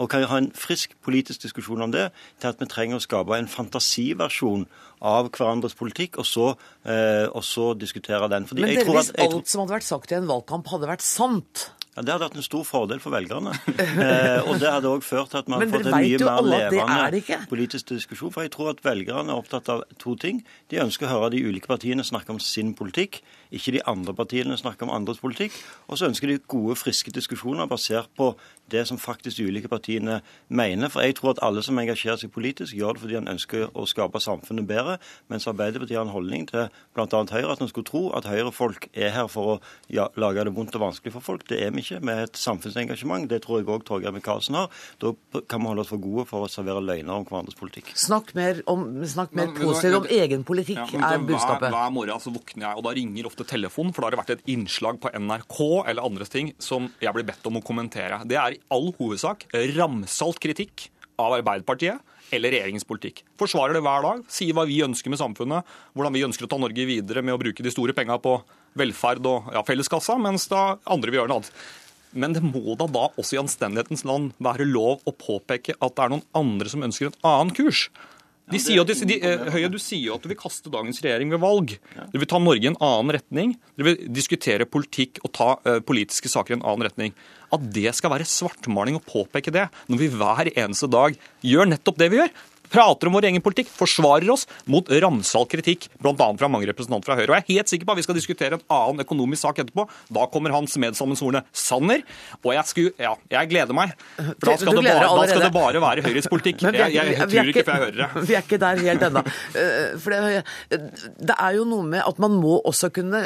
Speaker 7: Og kan ha en frisk politisk diskusjon om det, til at vi trenger å skape en fantasiversjon av hverandres politikk, og så, eh, og så diskutere den. Fordi
Speaker 1: Men dere,
Speaker 7: tror
Speaker 1: hvis alt som hadde vært sagt i en valgkamp, hadde vært sant
Speaker 7: ja, Det hadde vært en stor fordel for velgerne. [LAUGHS] Eh, og det hadde òg ført til at man hadde fått en mye mer
Speaker 1: er
Speaker 7: levende politisk diskusjon. For jeg tror at velgerne er opptatt av to ting. De ønsker å høre de ulike partiene snakke om sin politikk, ikke de andre partiene snakker om andres politikk. Og så ønsker de gode, friske diskusjoner basert på det som faktisk de ulike partiene mener. For jeg tror at alle som engasjerer seg politisk, gjør det fordi han ønsker å skape samfunnet bedre, mens Arbeiderpartiet har en holdning til bl.a. Høyre at en skulle tro at Høyre-folk er her for å ja, lage det vondt og vanskelig for folk. Det er vi ikke. Vi er et samfunnsengasjement. Det tror jeg òg Torgeir Micaelsen har. Da kan vi holde oss for gode for å servere løgner om hverandres politikk.
Speaker 1: Snakk mer, om, snakk mer
Speaker 8: Men- men-
Speaker 1: positivt om egen politikk,
Speaker 8: Ja, men
Speaker 1: er
Speaker 8: hver,
Speaker 1: budskapet.
Speaker 8: hver morgen så våkner jeg, og da ringer ofte telefonen, for da har det vært et innslag på NRK eller andre ting som jeg blir bedt om å kommentere. Det er i all hovedsak ramsalt kritikk av Arbeiderpartiet eller regjeringens politikk. Forsvarer det hver dag, sier hva vi ønsker med samfunnet, hvordan vi ønsker å ta Norge videre med å bruke de store penga på velferd og ja, felleskassa, mens da andre vil gjøre noe annet. Men det må da da også i anstendighetens land være lov å påpeke at det er noen andre som ønsker en annen kurs. De sier at de, de, Høye, du sier jo at du vil kaste dagens regjering ved valg. Du vil ta Norge i en annen retning. Du vil diskutere politikk og ta uh, politiske saker i en annen retning. At det skal være svartmaling å påpeke det, når vi hver eneste dag gjør nettopp det vi gjør prater om vår egen politikk, forsvarer oss mot ramsalt kritikk, bl.a. fra mange representanter fra Høyre. Og Jeg er helt sikker på at vi skal diskutere en annen økonomisk sak etterpå. Da kommer hans medsammensvorne Sanner. Og jeg, skulle, ja, jeg gleder meg. For da skal, det bare, da skal, det bare, være Høyres politikk. Jeg, jeg, jeg, tror ikke, for jeg hører det.
Speaker 1: Vi er ikke der helt ennå. Eh, for det, det, er jo noe med at man må også kunne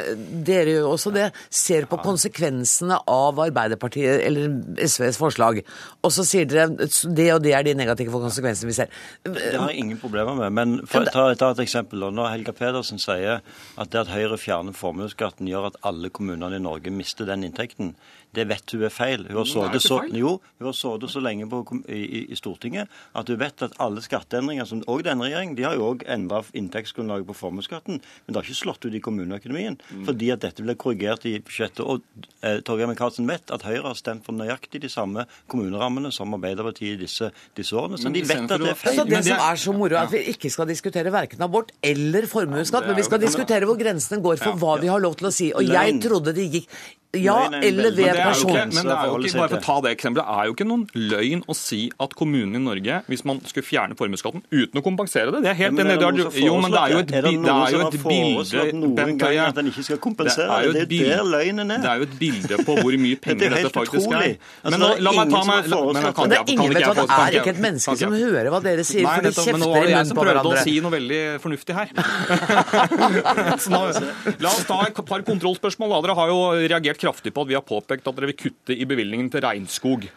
Speaker 1: Dere gjør jo også det. Ser på konsekvensene av Arbeiderpartiet eller SVs forslag. Og så sier dere det og det er de negative konsekvensene vi ser.
Speaker 7: Det har jeg ingen problemer med. Men for ta, ta et eksempel. Når Helga Pedersen sier at det at Høyre fjerner formuesskatten, gjør at alle kommunene i Norge mister den inntekten, det vet hun er feil. Hun har sittet så, jo, hun har så lenge på, i, i, Stortinget at hun vet at alle skatteendringer, som òg denne regjeringen, de har jo òg endra inntektsgrunnlaget på formuesskatten, men det har ikke slått ut i kommuneøkonomien. Mm. Fordi at dette ble korrigert i budsjettet. Og eh, Torgeir Micaelsen vet at Høyre har stemt for nøyaktig de samme kommunerammene som Arbeiderpartiet i disse, disse årene. Så de vet at det er feil.
Speaker 1: Så det som er så moro, er at vi ikke skal diskutere verken abort eller formuesskatt, men vi skal diskutere hvor grensene går for hva vi har lov til å si. Og jeg trodde det gikk ja, eller ved person.
Speaker 8: Men det er jo ikke, bare for å ta det eksempelet, det er jo ikke noen løgn å si at kommunene i Norge, hvis man skulle fjerne formuesskatten uten å kompensere det Det er helt enig. Jo, men det er jo et,
Speaker 7: er
Speaker 8: det er jo et bilde
Speaker 7: Bent Høie det? Er det er der løgnen er.
Speaker 8: Det er jo et bilde på hvor mye [LAUGHS] penger dette faktisk er.
Speaker 7: Altså,
Speaker 8: men nå, la meg ta meg
Speaker 1: men Det er ingen vet hva, det er ikke et menneske som hører hva dere sier, for de kjefter i munnen på hverandre. Nå var det jeg som prøvde
Speaker 8: å si noe veldig fornuftig her. [LAUGHS] [LAUGHS] La oss ta et par kontrollspørsmål. Dere har jo reagert kraftig på at vi har påpekt at dere vil kutte i bevilgningen til regnskog.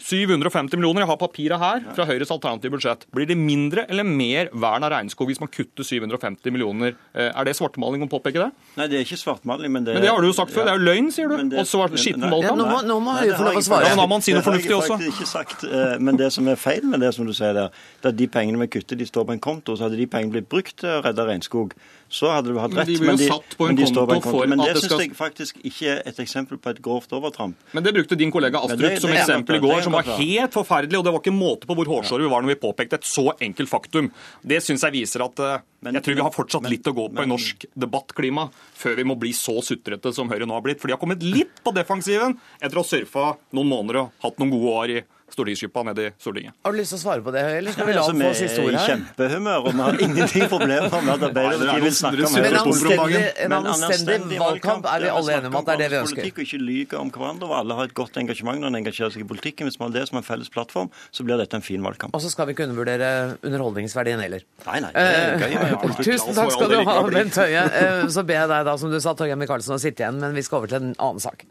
Speaker 8: 750 millioner, jeg har papiret her, fra Høyres alternative budsjett. Blir det mindre eller mer vern av regnskog hvis man kutter 750 millioner? Eh, er det svartmaling å påpeke det?
Speaker 7: Nei, det er ikke svartmaling, men det
Speaker 8: Men det har du jo sagt før, det er jo løgn, sier du. Og svart, skitten valgkamp.
Speaker 1: Ja, nå må, nå må Høie få lov å svare.
Speaker 8: Ja, nå må man si noe fornuftig også.
Speaker 7: Det har jeg faktisk ikke sagt, eh, men det som er feil med det som du sier der, det er at de pengene vi kutter, de står på en konto, så hadde de pengene blitt brukt til å redde regnskog så hadde du hatt rett.
Speaker 8: Men de blir jo satt på en konto, en konto.
Speaker 7: Men det syns jeg faktisk ikke er et eksempel på et grovt overtramp.
Speaker 8: Men det brukte din kollega Astrup som eksempel i går, som var helt forferdelig. Og det var ikke måte på hvor hårsåre vi var når vi påpekte et så enkelt faktum. Det syns jeg viser at men, jeg tror vi har fortsatt litt å gå på i norsk debattklima før vi må bli så sutrete som Høyre nå har blitt. For de har kommet litt på defensiven etter å ha surfa noen måneder og hatt noen gode år i stortingsgruppa nede i Stortinget.
Speaker 1: Har du lyst til å svare på det, eller skal vi la ham få siste ord her?
Speaker 7: Vi er i kjempehumør, og vi har ingenting problemer med at Arbeiderpartiet vil snakke om
Speaker 1: politikk. En anstendig valgkamp er vi alle enige om at det er det vi ønsker.
Speaker 7: Politikk og ikke lyge om hverandre, og alle har et godt engasjement når en engasjerer seg i politikken. Hvis man har det som en felles plattform, så blir dette en fin valgkamp.
Speaker 1: Og så skal vi ikke undervurdere underholdningsverdien heller.
Speaker 7: Nei, nei. Det gøy.
Speaker 1: Eh, [LAUGHS] tusen takk skal du ha, Bent Høie. Eh, så ber jeg deg da, som du sa, Torgeir Micaelsen, å sitte igjen, men vi skal over til en annen sak.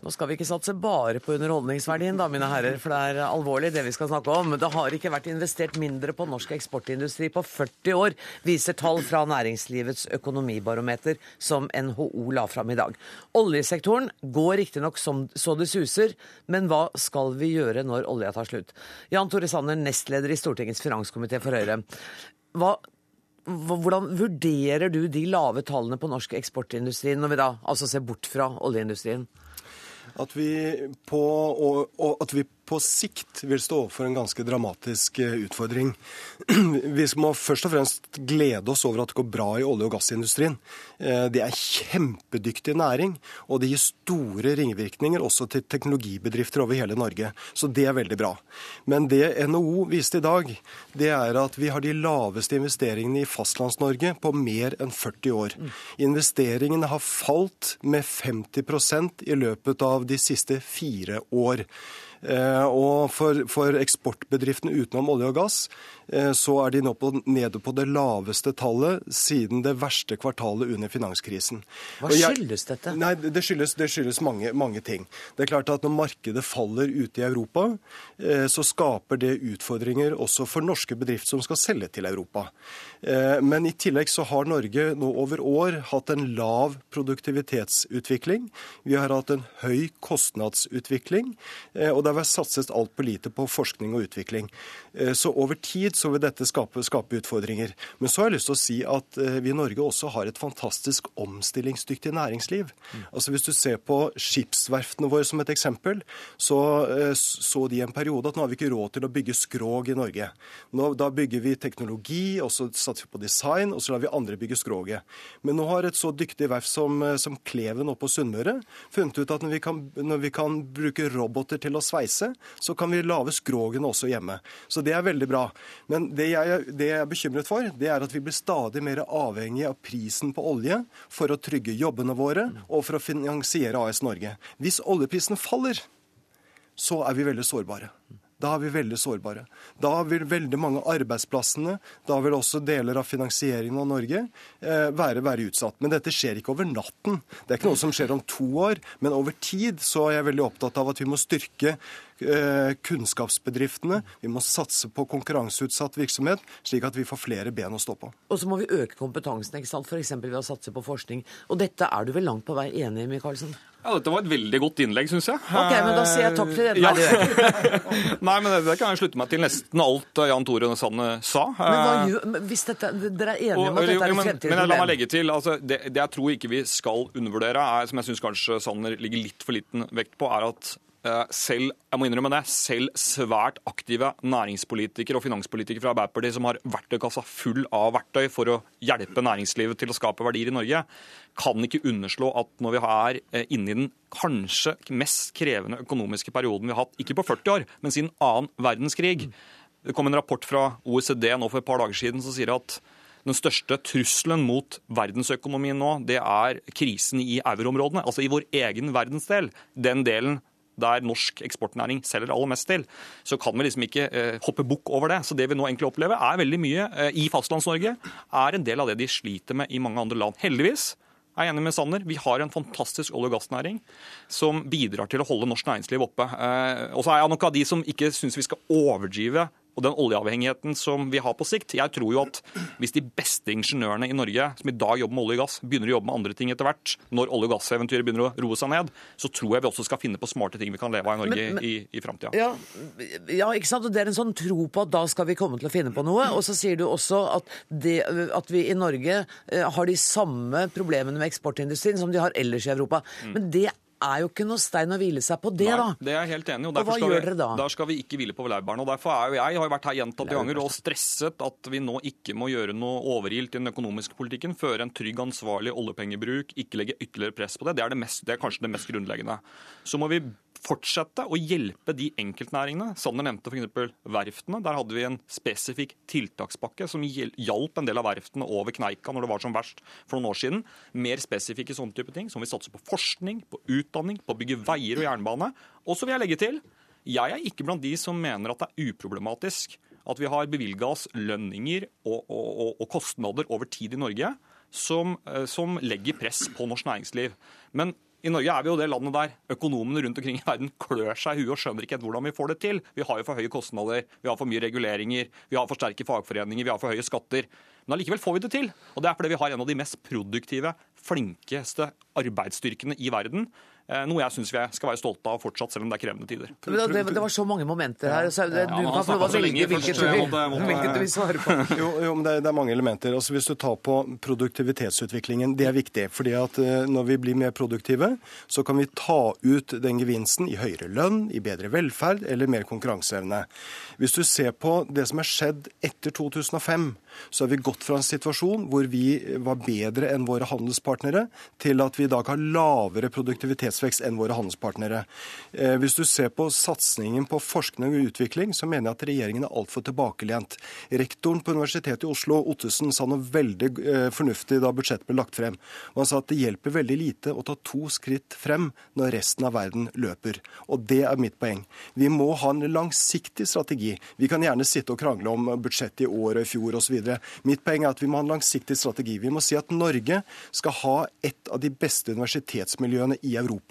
Speaker 1: Nå skal vi ikke satse bare på underholdningsverdien, da, mine herrer, for det er alvorlig det vi skal snakke om. Det har ikke vært investert mindre på norsk eksportindustri på 40 år, viser tall fra Næringslivets økonomibarometer som NHO la fram i dag. Oljesektoren går riktignok så det suser, men hva skal vi gjøre når olja tar slutt? Jan Tore Sanner, nestleder i Stortingets finanskomité for Høyre. Hva hvordan vurderer du de lave tallene på norsk eksportindustri, når vi da altså ser bort fra oljeindustrien?
Speaker 9: At vi, på, og, og at vi på sikt vil stå overfor en ganske dramatisk eh, utfordring. [CLEARS THROAT] Vi må først og fremst glede oss over at det går bra i olje- og gassindustrien. Eh, det er kjempedyktig næring, og det gir store ringvirkninger også til teknologibedrifter over hele Norge. Så det er veldig bra. Men det NHO viste i dag, det er at vi har de laveste investeringene i Fastlands-Norge på mer enn 40 år. Investeringene har falt med 50% i løpet av de siste fire år. Eh, og for, for eksportbedriftene utenom olje og gass så er de nå på, nede på det laveste tallet siden det verste kvartalet under finanskrisen.
Speaker 1: Hva skyldes dette?
Speaker 9: Nei, Det skyldes, det skyldes mange, mange, ting. Det er klart at Når markedet faller ute i Europa, eh, så skaper det utfordringer også for norske bedrifter som skal selge til Europa. Eh, men i tillegg så har Norge nå over år hatt en lav produktivitetsutvikling. Vi har hatt en høy kostnadsutvikling, og det har vært satset altfor lite på forskning og utvikling. Så over tid så vil dette skape, skape, utfordringer. Men så har jeg lyst til å si at eh, vi i Norge også har et fantastisk omstillingsdyktig næringsliv. Mm. Altså Hvis du ser på skipsverftene våre som et eksempel, så eh, så de en periode at nå har vi ikke råd til å bygge skrog i Norge. Nå, da bygger vi teknologi, og så satser vi på design, og så lar vi andre bygge skroget. Men nå har et så dyktig verft som, eh, som Kleven oppe på Sunnmøre funnet ut at når vi, kan, når vi kan bruke roboter til å sveise, så kan vi lage skrogene også hjemme. Så det er veldig bra. Men det jeg, det jeg, er bekymret for, det er at vi blir stadig mer avhengig av prisen på olje for å trygge jobbene våre og for å finansiere AS Norge. Hvis oljeprisen faller, så er vi veldig sårbare. Da er vi veldig sårbare. Da vil veldig mange arbeidsplassene, da vil også deler av finansieringen av Norge eh, være, være, utsatt. Men dette skjer ikke over natten. Det er ikke noe som skjer om to år. Men over tid så er jeg veldig opptatt av at vi må styrke kunnskapsbedriftene. Vi må satse på konkurranseutsatt virksomhet, slik at vi får flere ben å stå på.
Speaker 1: Og så må vi øke kompetansen, ikke sant? f.eks. ved å satse på forskning. Og dette er du vel langt på vei enig i, Michaelsen?
Speaker 8: Ja, Dette var et veldig godt innlegg, syns jeg.
Speaker 1: Ok, men Da sier jeg takk for det. Ja. [LAUGHS]
Speaker 8: Nei, men Det kan jeg slutte meg til nesten alt Jan Tore Sanne sa.
Speaker 1: Men hva gjør, hvis dette, Dere er enige om at dette er et fremtidig?
Speaker 8: Men La meg legge til, altså, det, det, jeg tror ikke vi skal undervurdere, er, som jeg syns kanskje Sanner ligger litt for liten vekt på, er at Eh, selv jeg må innrømme det, selv svært aktive næringspolitikere og finanspolitikere fra Arbeiderpartiet som har verktøykassa full av verktøy for å hjelpe næringslivet til å skape verdier i Norge, kan ikke underslå at når vi er eh, inne i den kanskje mest krevende økonomiske perioden vi har hatt, ikke på 40 år, men siden annen verdenskrig Det kom en rapport fra OECD nå for et par dager siden som sier at den største trusselen mot verdensøkonomien nå, det er krisen i euroområdene, altså i vår egen verdensdel. Den delen der norsk eksportnæring selger aller mest til, så kan vi liksom ikke eh, hoppe bukk over det. Så det vi nå egentlig opplever, er veldig mye eh, i Fastlands-Norge, er en del av det de sliter med i mange andre land. Heldigvis jeg er enig med Sanner. Vi har en fantastisk olje- og gassnæring som bidrar til å holde norsk næringsliv oppe. Eh, og så er jeg nok av de som ikke syns vi skal overdrive og den oljeavhengigheten som vi har på sikt. Jeg tror jo at hvis de beste ingeniørene i Norge som i dag jobber med olje og gass, begynner å jobbe med andre ting etter hvert, når olje- og gasseventyret begynner å roe seg ned, så tror jeg vi også skal finne på smarte ting vi kan leve av i Norge men, men, i, i framtida.
Speaker 1: Ja, ja, ikke sant. Og det er en sånn tro på at da skal vi komme til å finne på noe. Og så sier du også at, det, at vi i Norge eh, har de samme problemene med eksportindustrien som de har ellers i Europa. Mm. Men det er jo ikke noe stein å hvile seg på det,
Speaker 8: Nei,
Speaker 1: da.
Speaker 8: Det er jeg helt enig
Speaker 1: i. Og, og hva gjør
Speaker 8: vi,
Speaker 1: dere da?
Speaker 8: Da skal vi ikke hvile på laurbærene. Derfor er jo jeg har vært her gjentatte ganger og stresset at vi nå ikke må gjøre noe overilt i den økonomiske politikken, føre en trygg, ansvarlig oljepengebruk, ikke legge ytterligere press på det. Det er, det, mest, det er kanskje det mest grunnleggende. Så må vi fortsette å hjelpe de enkeltnæringene. Sanner nevnte f.eks. verftene. Der hadde vi en spesifikk tiltakspakke som hjalp en del av verftene over kneika når det var som verst for noen år siden. Mer spesifikke sånne type ting, som vi satser på forskning, på utdanning, på å bygge veier og jernbane. Og så vil jeg legge til, jeg er ikke blant de som mener at det er uproblematisk at vi har bevilga oss lønninger og, og, og, og, kostnader over tid i Norge som, eh, som legger press på norsk næringsliv. Men i Norge er vi jo det landet der økonomene rundt omkring i verden klør seg i huet og skjønner ikke helt hvordan vi får det til. Vi har jo for høye kostnader, vi har for mye reguleringer, vi har for sterke fagforeninger, vi har for høye skatter. Men allikevel får vi det til. Og det er fordi vi har en av de mest produktive, flinkeste arbeidsstyrkene i verden. Eh, noe jeg syns vi skal være stolte av fortsatt, selv om det er krevende tider.
Speaker 1: Det, det, det var så mange momenter her. Så det, du kan få lov å velge hvilket du vil, hvilket du vil svare på. [LAUGHS]
Speaker 9: Jo, jo men det, det, er mange elementer. Altså, hvis du tar på produktivitetsutviklingen, det er viktig. fordi at eh, når vi blir mer produktive, så kan vi ta ut den gevinsten i høyere lønn, i bedre velferd eller mer konkurranseevne. Hvis du ser på det som er skjedd etter 2005, så har vi gått fra en situasjon hvor vi var bedre enn våre handelspartnere, til at vi i dag har lavere produktivitetsvekst lønnsvekst enn våre handelspartnere. Eh, hvis du ser på satsingen på forskning og utvikling, så mener jeg at regjeringen er altfor tilbakelent. Rektoren på Universitetet i Oslo, Ottesen, sa noe veldig eh, fornuftig da budsjettet ble lagt frem. Han sa at det hjelper veldig lite å ta to skritt frem når resten av verden løper. Og det er mitt poeng. Vi må ha en langsiktig strategi. Vi kan gjerne sitte og krangle om budsjettet i år og i fjor osv. Mitt poeng er at vi må ha en langsiktig strategi. Vi må si at Norge skal ha et av de beste universitetsmiljøene i Europa.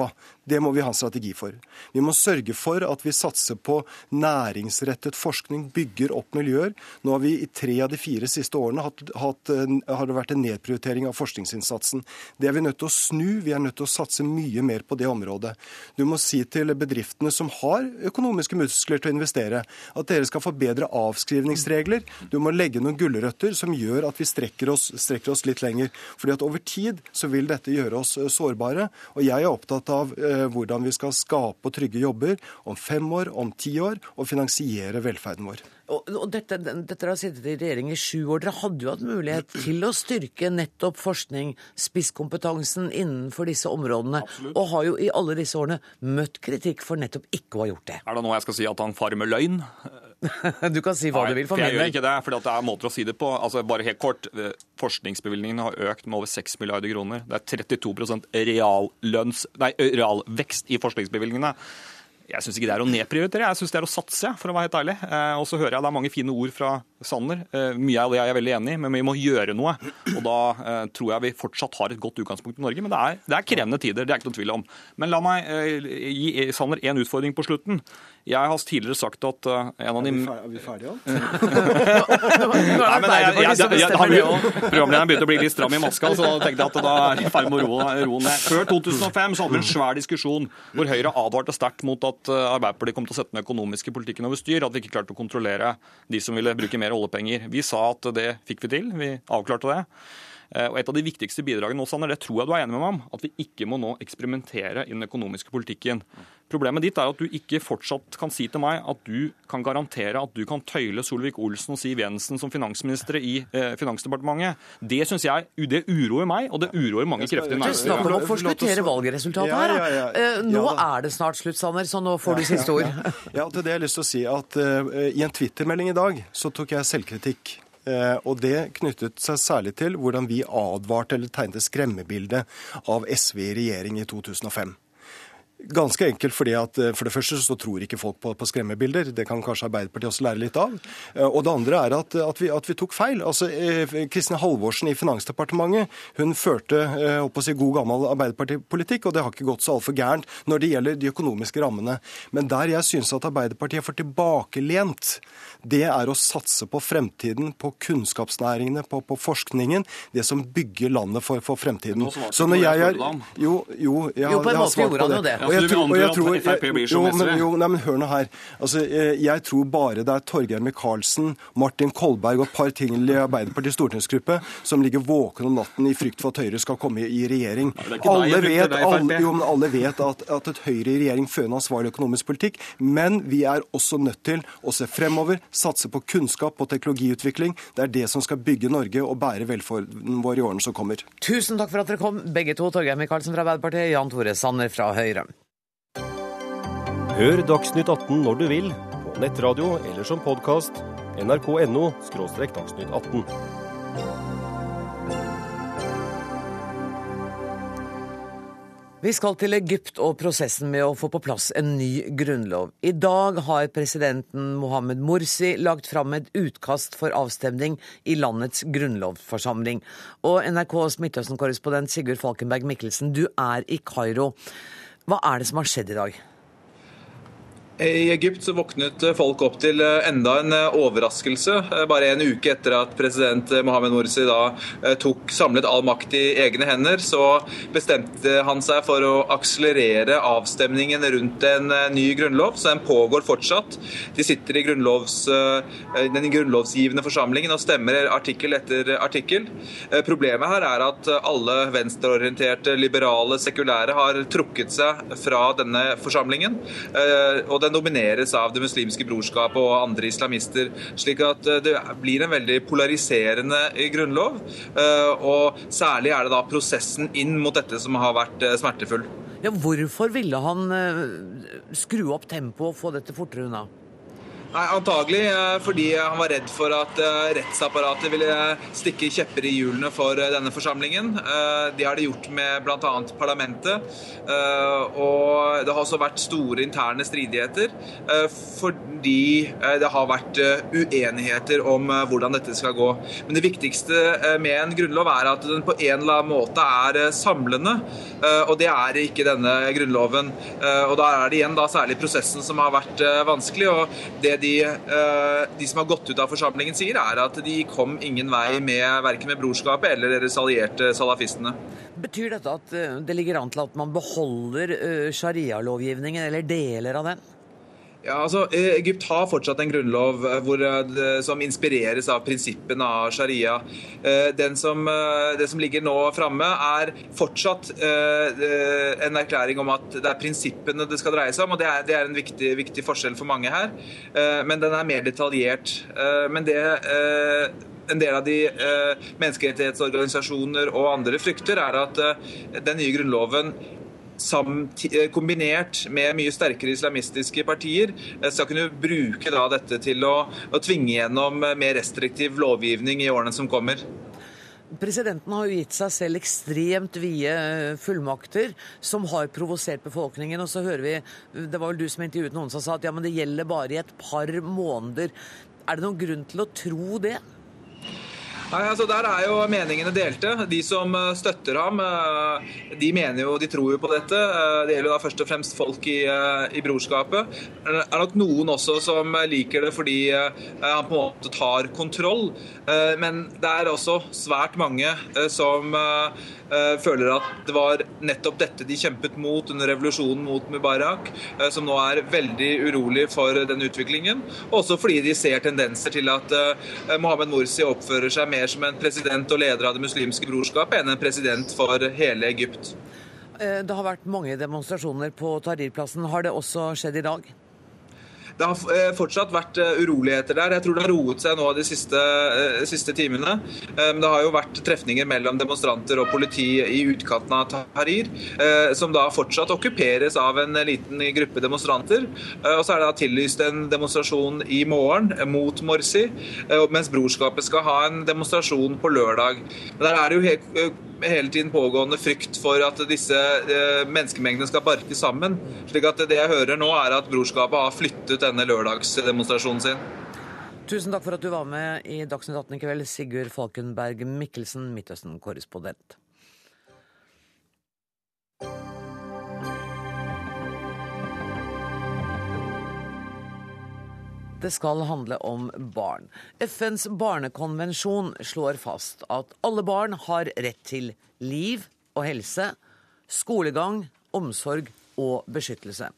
Speaker 9: Det må vi ha en strategi for. Vi må sørge for at vi satser på næringsrettet forskning, bygger opp miljøer. Nå har vi i tre av de fire siste årene hatt, hatt, har det vært en nedprioritering av forskningsinnsatsen. Det er vi nødt til å snu. Vi er nødt til å satse mye mer på det området. Du må si til bedriftene som har økonomiske muskler til å investere, at dere skal få bedre avskrivningsregler. Du må legge noen gulrøtter som gjør at vi strekker oss, strekker oss litt lenger. Fordi at over tid så vil dette gjøre oss sårbare. Og jeg er opptatt av eh, hvordan vi skal skape og trygge jobber om fem år, om ti år, og finansiere velferden vår.
Speaker 1: Og, og dette, dette har sittet i regjering i sju år. Dere hadde jo hatt mulighet til å styrke nettopp forskning, spisskompetansen innenfor disse områdene, Absolutt. og har jo i alle disse årene møtt kritikk for nettopp ikke å ha gjort det.
Speaker 8: Er det nå jeg skal si at han farmer løgn? [LAUGHS]
Speaker 1: du kan si hva
Speaker 8: Nei,
Speaker 1: du vil. for
Speaker 8: Jeg gjør ikke det, for det er måter å si det på. Altså, bare helt kort, eh, Forskningsbevilgningene har økt med over 6 milliarder kroner. Det er 32% reallønns, nei, realvekst i forskningsbevilgningene. Jeg syns ikke det er å nedprioritere, jeg syns det er å satse, for å være helt ærlig. Eh, og så hører jeg det er mange fine ord fra Sanner. Eh, mye av det er jeg veldig enig i, men vi må gjøre noe. Og da eh, tror jeg vi fortsatt har et godt utgangspunkt i Norge. Men det er, det er krevende tider, det er ikke noen tvil om. Men la meg gi Sanner én utfordring på slutten. Jeg har tidligere sagt at en av de
Speaker 9: Er vi ferdige, òg? [LAUGHS]
Speaker 8: Programlederen begynte å bli litt stram i maska, så da tenkte jeg at da er vi i ferd med å roe ned. Før 2005 så hadde vi en svær diskusjon hvor Høyre advarte sterkt mot at Arbeiderpartiet kom til å sette den økonomiske politikken over styr, at vi ikke klarte å kontrollere de som ville bruke mer oljepenger. Vi sa at det fikk vi til, vi avklarte det. Og Et av de viktigste bidragene nå, Sander, det tror jeg du er enig med meg om, at vi ikke må nå eksperimentere i den økonomiske politikken. Problemet ditt er at du ikke fortsatt kan si til meg at du kan garantere at du kan tøyle Solvik-Olsen og Siv Jensen som finansministre i eh, Finansdepartementet. Det synes jeg det uroer meg, og det uroer mange krefter i
Speaker 1: Du snakker om å forskuttere valgresultatet her.
Speaker 9: Ja, ja, ja.
Speaker 1: Eh, Nå
Speaker 9: Ja,
Speaker 1: er det snart slutt, Sanner, så nå får du siste ord.
Speaker 9: Ja, til det har jeg lyst til å si at uh, I en Twitter-melding i dag så tok jeg selvkritikk. Eh, og det knyttet seg særlig til hvordan vi advarte eller tegnet skremmebildet av SV i regjering i 2005. Ganske enkelt fordi at eh, for det første så tror ikke folk på, på skremmebilder. Det kan kanskje Arbeiderpartiet også lære litt av. Eh, Og det andre er at, at, vi, at vi tok feil. Altså, Kristin Halvorsen i Finansdepartementet hun førte eh, å si, god gammel Arbeiderpartipolitikk, og det har ikke gått så altfor gærent når det gjelder de økonomiske rammene. Men der jeg syns at Arbeiderpartiet er for tilbakelent, det er å satse på fremtiden, på kunnskapsnæringene, på, på forskningen. Det som bygger landet for, for fremtiden. Så når jeg
Speaker 8: jeg
Speaker 9: er. Jo, jo, jeg,
Speaker 1: Jo, på en
Speaker 9: jeg har
Speaker 1: måte
Speaker 9: svart
Speaker 1: gjorde han jo det.
Speaker 9: Og jeg og jeg tror,
Speaker 8: som
Speaker 9: jo, men, jo, nei, men hør nå her. Altså, eh, jeg tror bare det er Torgeir Micaelsen, Martin Kolberg og et par ting i Arbeiderpartiets stortingsgruppe som ligger våken om natten i frykt for at Høyre skal komme i regjering.
Speaker 8: er
Speaker 9: Alle vet, alle, jo, men alle vet at, at et Høyre i regjering fører en ansvarlig økonomisk politikk, men vi er også nødt til å se fremover, satse på kunnskap, og teknologiutvikling. Det er det som skal bygge Norge og bære velferden vår i årene som kommer.
Speaker 1: Tusen takk for at dere kom, begge to. Torgeir Micaelsen fra Arbeiderpartiet, Jan Tore Sanner fra Høyre.
Speaker 10: Hør Dagsnytt 18 når du vil, på nettradio eller som podkast. nrk.no – dagsnytt 18.
Speaker 1: Vi skal til Egypt og prosessen med å få på plass en ny grunnlov. I dag har presidenten Mohammed Morsi lagt fram et utkast for avstemning i landets grunnlovsforsamling. Og NRKs Midtøsten-korrespondent Sigurd Falkenberg Mikkelsen, du er i Kairo. Hva er det som har skjedd i dag?
Speaker 11: I Egypt så våknet folk opp til enda en overraskelse. Bare en uke etter at president Mohammed Morsi da tok samlet all makt i egne hender, så bestemte han seg for å akselerere avstemningen rundt en ny grunnlov. Så den pågår fortsatt. De sitter i grunnlovs, den grunnlovsgivende forsamlingen og stemmer artikkel etter artikkel. Problemet her er at alle venstreorienterte, liberale, sekulære har trukket seg fra denne forsamlingen. og den domineres av Det muslimske brorskap og andre islamister. Slik at eh, det blir en veldig polariserende grunnlov. eh, Og særlig er det da prosessen inn mot dette som har vært eh, smertefull.
Speaker 1: Ja, hvorfor ville han eh, skru opp tempoet og få dette fortere unna?
Speaker 11: Nei, Antagelig eh, fordi han var redd for at eh, rettsapparatet ville stikke kjepper i hjulene for eh, denne forsamlingen. De har det gjort med bl.a. parlamentet. Og det har også vært store interne stridigheter fordi det har vært uenigheter om hvordan dette skal gå. Men det viktigste med en grunnlov er at den på en eller annen måte er samlende. Og det er ikke denne grunnloven. Og da er det igjen da særlig prosessen som har vært vanskelig. og det de, eh, de, som har gått ut av forsamlingen sier, er at de kom ingen vei med verken med brorskapet eller deres allierte salafistene.
Speaker 1: Betyr dette at eh, det ligger an til at man beholder eh, sharialovgivningen, eller deler av den?
Speaker 11: Ja, altså, eh, Egypt har fortsatt en grunnlov eh, hvor, eh, som inspireres av prinsippene av sharia. Som, det som ligger nå framme, er fortsatt en erklæring om at det er prinsippene det skal dreie seg om. og Det er, det er en viktig, viktig, forskjell for mange her. Men den er mer detaljert. Men det en del av de menneskerettighetsorganisasjoner og andre frykter, er at den nye grunnloven kombinert med mye sterkere islamistiske partier, eh, skal kunne bruke dette til å, å tvinge gjennom eh, mer restriktiv lovgivning i årene som kommer.
Speaker 1: Presidenten har jo gitt seg selv ekstremt vide fullmakter, som har provosert befolkningen. Og så hører vi, Det var vel du som intervjuet noen som sa at ja, men det gjelder bare i et par måneder. Er det noen grunn til å tro det?
Speaker 11: Nei, altså Der er jo meningene delte. De som eh, støtter ham, eh, de mener jo, de tror jo på dette. Eh, det gjelder da først og fremst folk i, i brorskapet. Det er nok noen også som liker det fordi han på en måte tar kontroll. Men det er også svært mange som føler at det var nettopp dette de kjempet mot under revolusjonen mot Mubarak, eh, som nå er veldig urolig for den utviklingen. Også fordi de ser tendenser til at eh, Mohammed Morsi oppfører seg mer som en president og leder av det muslimske brorskapet enn en president for hele Egypt.
Speaker 1: Det har vært mange demonstrasjoner på Tahrir-plassen. Har det også skjedd i dag?
Speaker 11: Det har eh, fortsatt vært eh, uroligheter der. Jeg tror det har roet seg nå de siste, eh, siste timene. Det har jo vært trefninger mellom demonstranter og politi i utkanten av Tahrir, som da fortsatt okkuperes av en liten gruppe demonstranter. Og så er det da tillyst en demonstrasjon i morgen mot Morsi, mens brorskapet skal ha en demonstrasjon på lørdag. Men der er det jo helt hele tiden pågående frykt for at disse eh, menneskemengdene skal barke sammen. slik at det jeg hører nå, er at brorskapet har flyttet denne lørdagsdemonstrasjonen sin.
Speaker 1: Tusen takk for at du var med i Dagsnytt 18 i kveld, Sigurd Falkenberg Mikkelsen, Midtøsten-korrespondent. Det skal handle om barn. FNs barnekonvensjon slår fast at alle barn har rett til liv og helse, skolegang, omsorg og beskyttelse.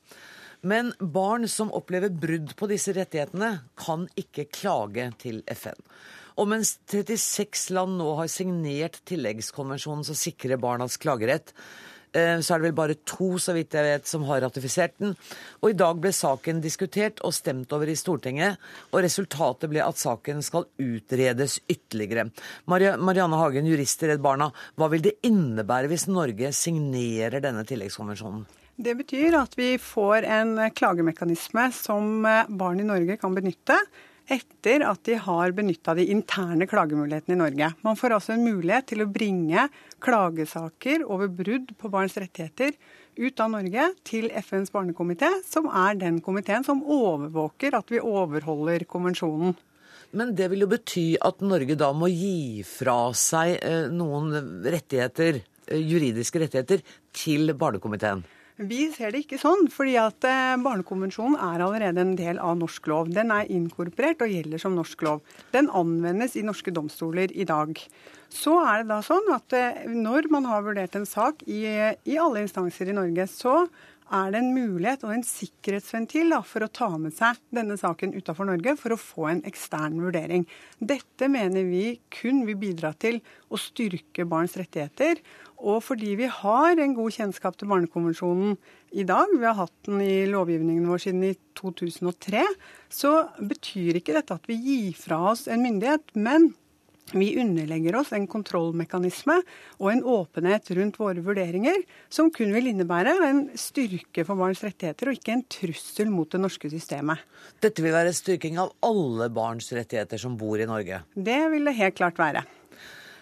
Speaker 1: Men barn som opplever brudd på disse rettighetene, kan ikke klage til FN. Og mens 36 land nå har signert tilleggskonvensjonen som sikrer barnas klagerett, så er det vel bare to, så vidt jeg vet, som har ratifisert den. Og i dag ble saken diskutert og stemt over i Stortinget, og resultatet ble at saken skal utredes ytterligere. Marianne Hagen, jurist i Redd Barna, hva vil det innebære hvis Norge signerer denne tilleggskonvensjonen?
Speaker 12: Det betyr at vi får en klagemekanisme som eh, barn i Norge kan benytte etter at de har benytta de interne klagemulighetene i Norge. Man får altså en mulighet til å bringe klagesaker over brudd på barns rettigheter ut av Norge til FNs barnekomité, som er den komiteen som overvåker at vi overholder konvensjonen.
Speaker 1: Men det vil jo bety at Norge da må gi fra seg eh, noen rettigheter, eh, juridiske rettigheter, til barnekomiteen?
Speaker 12: Vi ser det ikke sånn, fordi at eh, Barnekonvensjonen er allerede en del av norsk lov. Den er inkorporert og gjelder som norsk lov. Den anvendes i norske domstoler i dag. Så er det da sånn at eh, når man har vurdert en sak i, i alle instanser i Norge, så er det en mulighet og en sikkerhetsventil da, for å ta med seg denne saken utafor Norge for å få en ekstern vurdering. Dette mener vi kun vil bidra til å styrke barns rettigheter og fordi vi har en god kjennskap til Barnekonvensjonen i dag, vi har hatt den i lovgivningen vår siden i 2003, så betyr ikke dette at vi gir fra oss en myndighet. Men Vi underlegger oss en kontrollmekanisme og en åpenhet rundt våre vurderinger som kun vil innebære en styrke for barns rettigheter og ikke en trussel mot det norske systemet.
Speaker 1: Dette vil være styrking av alle barns rettigheter som bor i Norge.
Speaker 12: Det vil det helt klart være.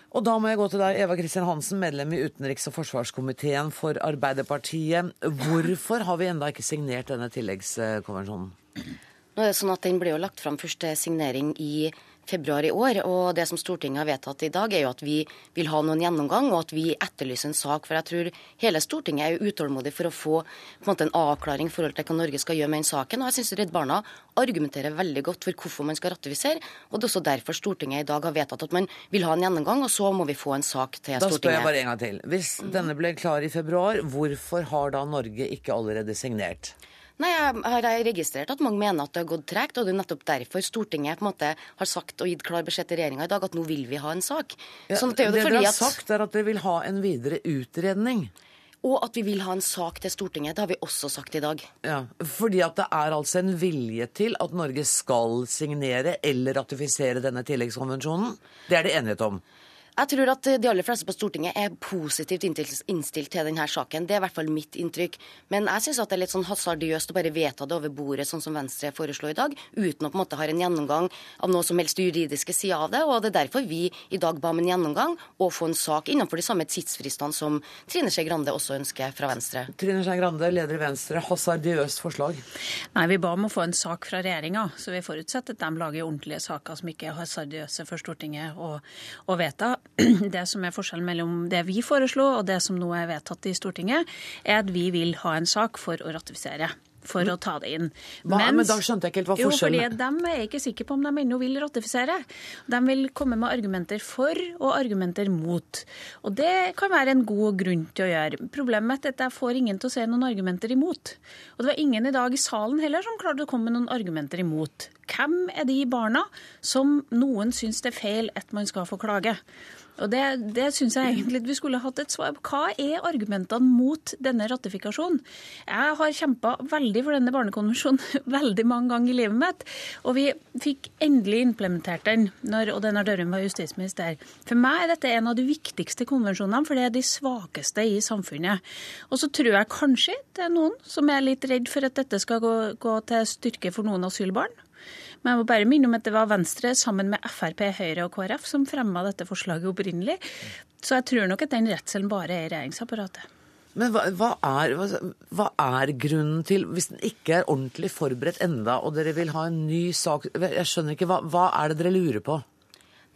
Speaker 1: Og da må jeg gå til deg, Eva Kristin Hansen, medlem i utenriks- og forsvarskomiteen for Arbeiderpartiet. Hvorfor har vi enda ikke signert denne tilleggskonvensjonen?
Speaker 13: Nå er det sånn at Den ble jo lagt fram første signering i februar i år. og Det som Stortinget har vedtatt i dag, er jo at vi vil ha noen gjennomgang, og at vi etterlyser en sak. For jeg tror hele Stortinget er jo utålmodig for å få en, måte, en avklaring i forhold til hva Norge skal gjøre med den saken. Og jeg syns Redd Barna argumenterer veldig godt for hvorfor man skal ratifisere. Og det er også derfor Stortinget i dag har vedtatt at man vil ha en gjennomgang, og så må vi få en sak til Stortinget.
Speaker 1: Da spør jeg bare en gang til. Hvis denne ble klar i februar, hvorfor har da Norge ikke allerede signert?
Speaker 13: Nei, Jeg har registrert at mange mener at det har gått tregt, og det er nettopp derfor Stortinget på en måte har sagt og gitt klar beskjed til regjeringa i dag at nå vil vi ha en sak.
Speaker 1: Ja, sånn det, det dere har sagt, er at dere vil ha en videre utredning.
Speaker 13: Og at vi vil ha en sak til Stortinget. Det har vi også sagt i dag.
Speaker 1: Ja, Fordi at det er altså en vilje til at Norge skal signere eller ratifisere denne tilleggskonvensjonen? Det er det enighet om?
Speaker 13: Jeg tror at de aller fleste på Stortinget er positivt innstilt til denne saken. Det er i hvert fall mitt inntrykk. Men jeg syns det er litt sånn hasardiøst å bare vedta det over bordet, sånn som Venstre foreslår i dag, uten å på en måte ha en gjennomgang av noe som helst juridiske sider av det. Og det er derfor vi i dag ba om en gjennomgang og få en sak innenfor de samme tidsfristene som Trine Skei Grande også ønsker fra Venstre.
Speaker 1: Trine Skei Grande, leder i Venstre. Hasardiøst forslag?
Speaker 14: Nei, vi ba om å få en sak fra regjeringa, så vi forutsetter at de lager ordentlige saker som ikke er hasardiøse for Stortinget å, vedta. [CLEARS THROAT] Det som er forskjellen mellom det vi foreslo og det som nå er vedtatt i Stortinget, er at vi vil ha en sak for å ratifisere for å ta det inn.
Speaker 1: Hva, Mens, men da skjønte jeg ikke helt hva forskjellen
Speaker 14: Jo, fordi De er ikke sikre på om de ennå vil ratifisere. De vil komme med argumenter for og argumenter mot. Og Det kan være en god grunn til å gjøre. Problemet er at jeg får ingen til å se noen argumenter imot. Og det var ingen i dag i salen heller som klarte å komme med noen argumenter imot. Hvem er de barna som noen syns det er feil at man skal få klage? Og Det, det syns jeg egentlig vi skulle hatt et svar på. Hva er argumentene mot denne ratifikasjonen? Jeg har kjempa veldig for denne barnekonvensjonen [LAUGHS] veldig mange ganger i livet mitt. Og vi fikk endelig implementert den når Odd Einar Dørum var justisminister. For meg er dette en av de viktigste konvensjonene, for det er de svakeste i samfunnet. Og så tror jeg kanskje det er noen som er litt redd for at dette skal gå, gå til styrke for noen asylbarn. Men jeg må bare minne om at det var Venstre sammen med Frp, Høyre og KrF som fremma dette forslaget opprinnelig. Så jeg tror nok at den redselen bare er i regjeringsapparatet.
Speaker 1: Men hva, hva, er, hva, hva, er, grunnen til, hvis den ikke er ordentlig forberedt enda, og dere vil ha en ny sak Jeg skjønner ikke, Hva, hva er det dere lurer på?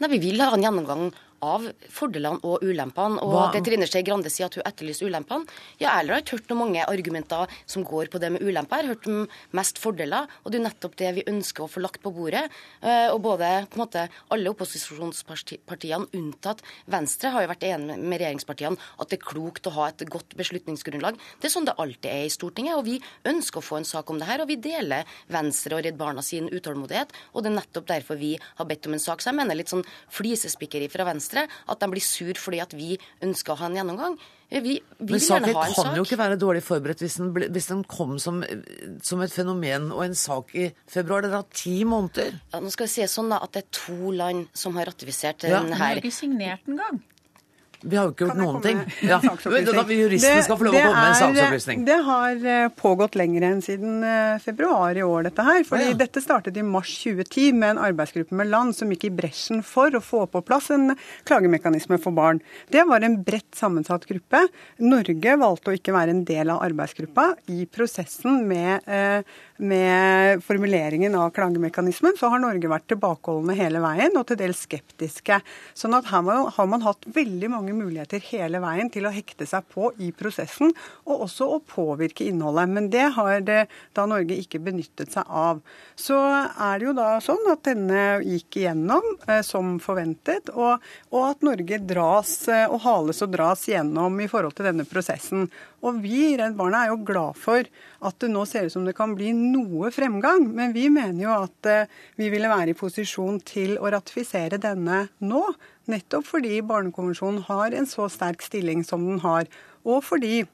Speaker 13: Nei, Vi vil ha en gjennomgang av fordelene og ulempene. Og Hva? det Trine Skei Grande sier at hun etterlyser ulempene. Ja, jeg har ikke hørt noen mange argumenter som går på det med ulemper. Jeg har hørt om mest fordeler, og det er nettopp det vi ønsker å få lagt på bordet. Eh, og både på en måte alle opposisjonspartiene, unntatt Venstre, har jo vært enige med regjeringspartiene at det er klokt å ha et godt beslutningsgrunnlag. Det er sånn det alltid er i Stortinget, og vi ønsker å få en sak om det her. Og vi deler Venstre og Redd Barna sin utålmodighet, og det er nettopp derfor vi har bedt om en sak. Så jeg mener litt sånn flisespikkeri fra Venstre Venstre at de blir sur fordi at vi ønsker å ha en gjennomgang. Vi, vi
Speaker 1: Men saken kan sak. jo ikke være dårlig forberedt hvis den, hvis den kom som, som, et fenomen og en sak i februar. Dere har ti måneder.
Speaker 13: Ja, nå skal vi si sånn da, at det er to land som har ratifisert ja. den her.
Speaker 14: Norge signerte signert den gang.
Speaker 1: Vi har jo ikke gjort noen ting. Ja. Da vil juristen skal få lov å komme med en saksopplysning.
Speaker 12: Det har eh, pågått lenger enn siden eh, februar i år, dette her. fordi ja. Dette startet i mars 2010 med en arbeidsgruppe med land som gikk i bresjen for å få på plass en klagemekanisme for barn. Det var en bredt sammensatt gruppe. Norge valgte å ikke være en del av arbeidsgruppa. I prosessen med eh, med formuleringen av klagemekanismen, så har Norge vært tilbakeholdne hele veien og til dels skeptiske. Sånn at her har man hatt veldig mange muligheter hele veien til å hekte seg på i prosessen, og også å påvirke innholdet. Men det har det da Norge ikke benyttet seg av. Så er det jo da sånn at denne gikk igjennom eh, som forventet, og, og at Norge dras eh, og hales og dras gjennom i forhold til denne prosessen. Og vi i Redd Barna er jo glad for at det nå ser ut som det kan bli noe fremgang. Men vi mener jo at eh, vi ville være i posisjon til å ratifisere denne nå. Nettopp fordi Barnekonvensjonen har en så sterk stilling som den har. Og fordi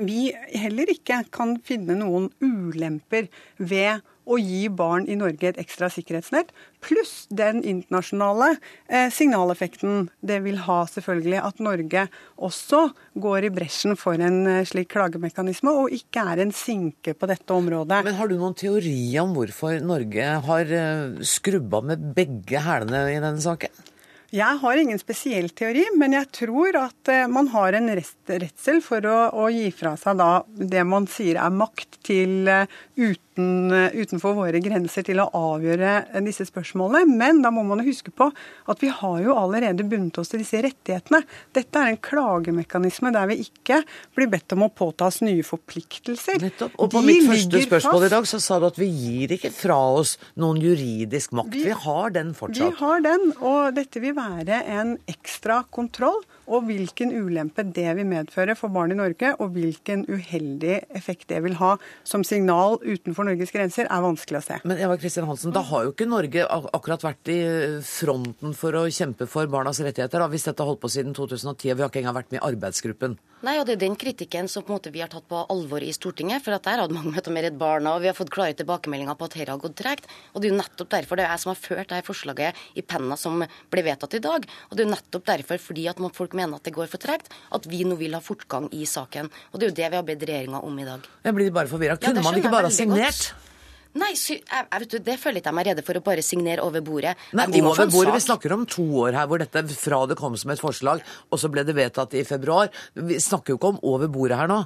Speaker 12: vi heller ikke kan finne noen ulemper ved å gi barn i Norge et ekstra sikkerhetsnett, pluss den internasjonale eh, signaleffekten det vil ha selvfølgelig at Norge også går i bresjen for en eh, slik klagemekanisme, og ikke er en sinke på dette området.
Speaker 1: Men har du noen teori om hvorfor Norge har eh, skrubba med begge hælene i denne saken?
Speaker 12: Jeg har ingen spesiell teori, men jeg tror at eh, man har en redsel for å, å, gi fra seg da det man sier er makt til uh, uten, uh, utenfor våre grenser til å avgjøre disse spørsmålene. Men da må man huske på at vi har jo allerede bundet oss til disse rettighetene. Dette er en klagemekanisme der vi ikke blir bedt om å påta oss nye forpliktelser.
Speaker 1: Nettopp. Og på De mitt første spørsmål i dag så sa du at vi gir ikke fra oss noen juridisk makt. Vi, vi har den fortsatt.
Speaker 12: Vi har den, og dette vil være være en ekstra kontroll og hvilken ulempe det vil medføre for barn i Norge, og hvilken uheldig effekt det vil ha som signal utenfor Norges grenser, er vanskelig å se.
Speaker 1: Men Eva Kristin Hansen, da har jo ikke Norge akkurat vært i fronten for å kjempe for barnas rettigheter, da, hvis dette har holdt på siden 2010, og vi har ikke engang vært med i arbeidsgruppen?
Speaker 13: Nei, og det er den kritikken som på en måte vi har tatt på alvor i Stortinget. For at der hadde mange møter med Redd Barna, og vi har fått klare tilbakemeldinger på at dette har gått tregt. Og det er jo nettopp derfor det er jeg som har ført dette forslaget i penna som ble vedtatt i dag. Og det er jo nettopp derfor, fordi at folk mener at det går for tregt, at vi nå vil ha fortgang i saken. Og det er jo det vi har bedt regjeringa om i dag.
Speaker 1: Jeg blir bare forvirra. Kunne ja, man ikke bare ha signert? Godt.
Speaker 13: Nei, jeg, jeg, vet du, det føler ikke jeg meg rede for å bare signere over bordet.
Speaker 1: Nei, over bordet. Vi snakker om to år her, hvor dette fra det kom som et forslag, og så ble det vedtatt i februar. Vi snakker jo ikke om over bordet her nå.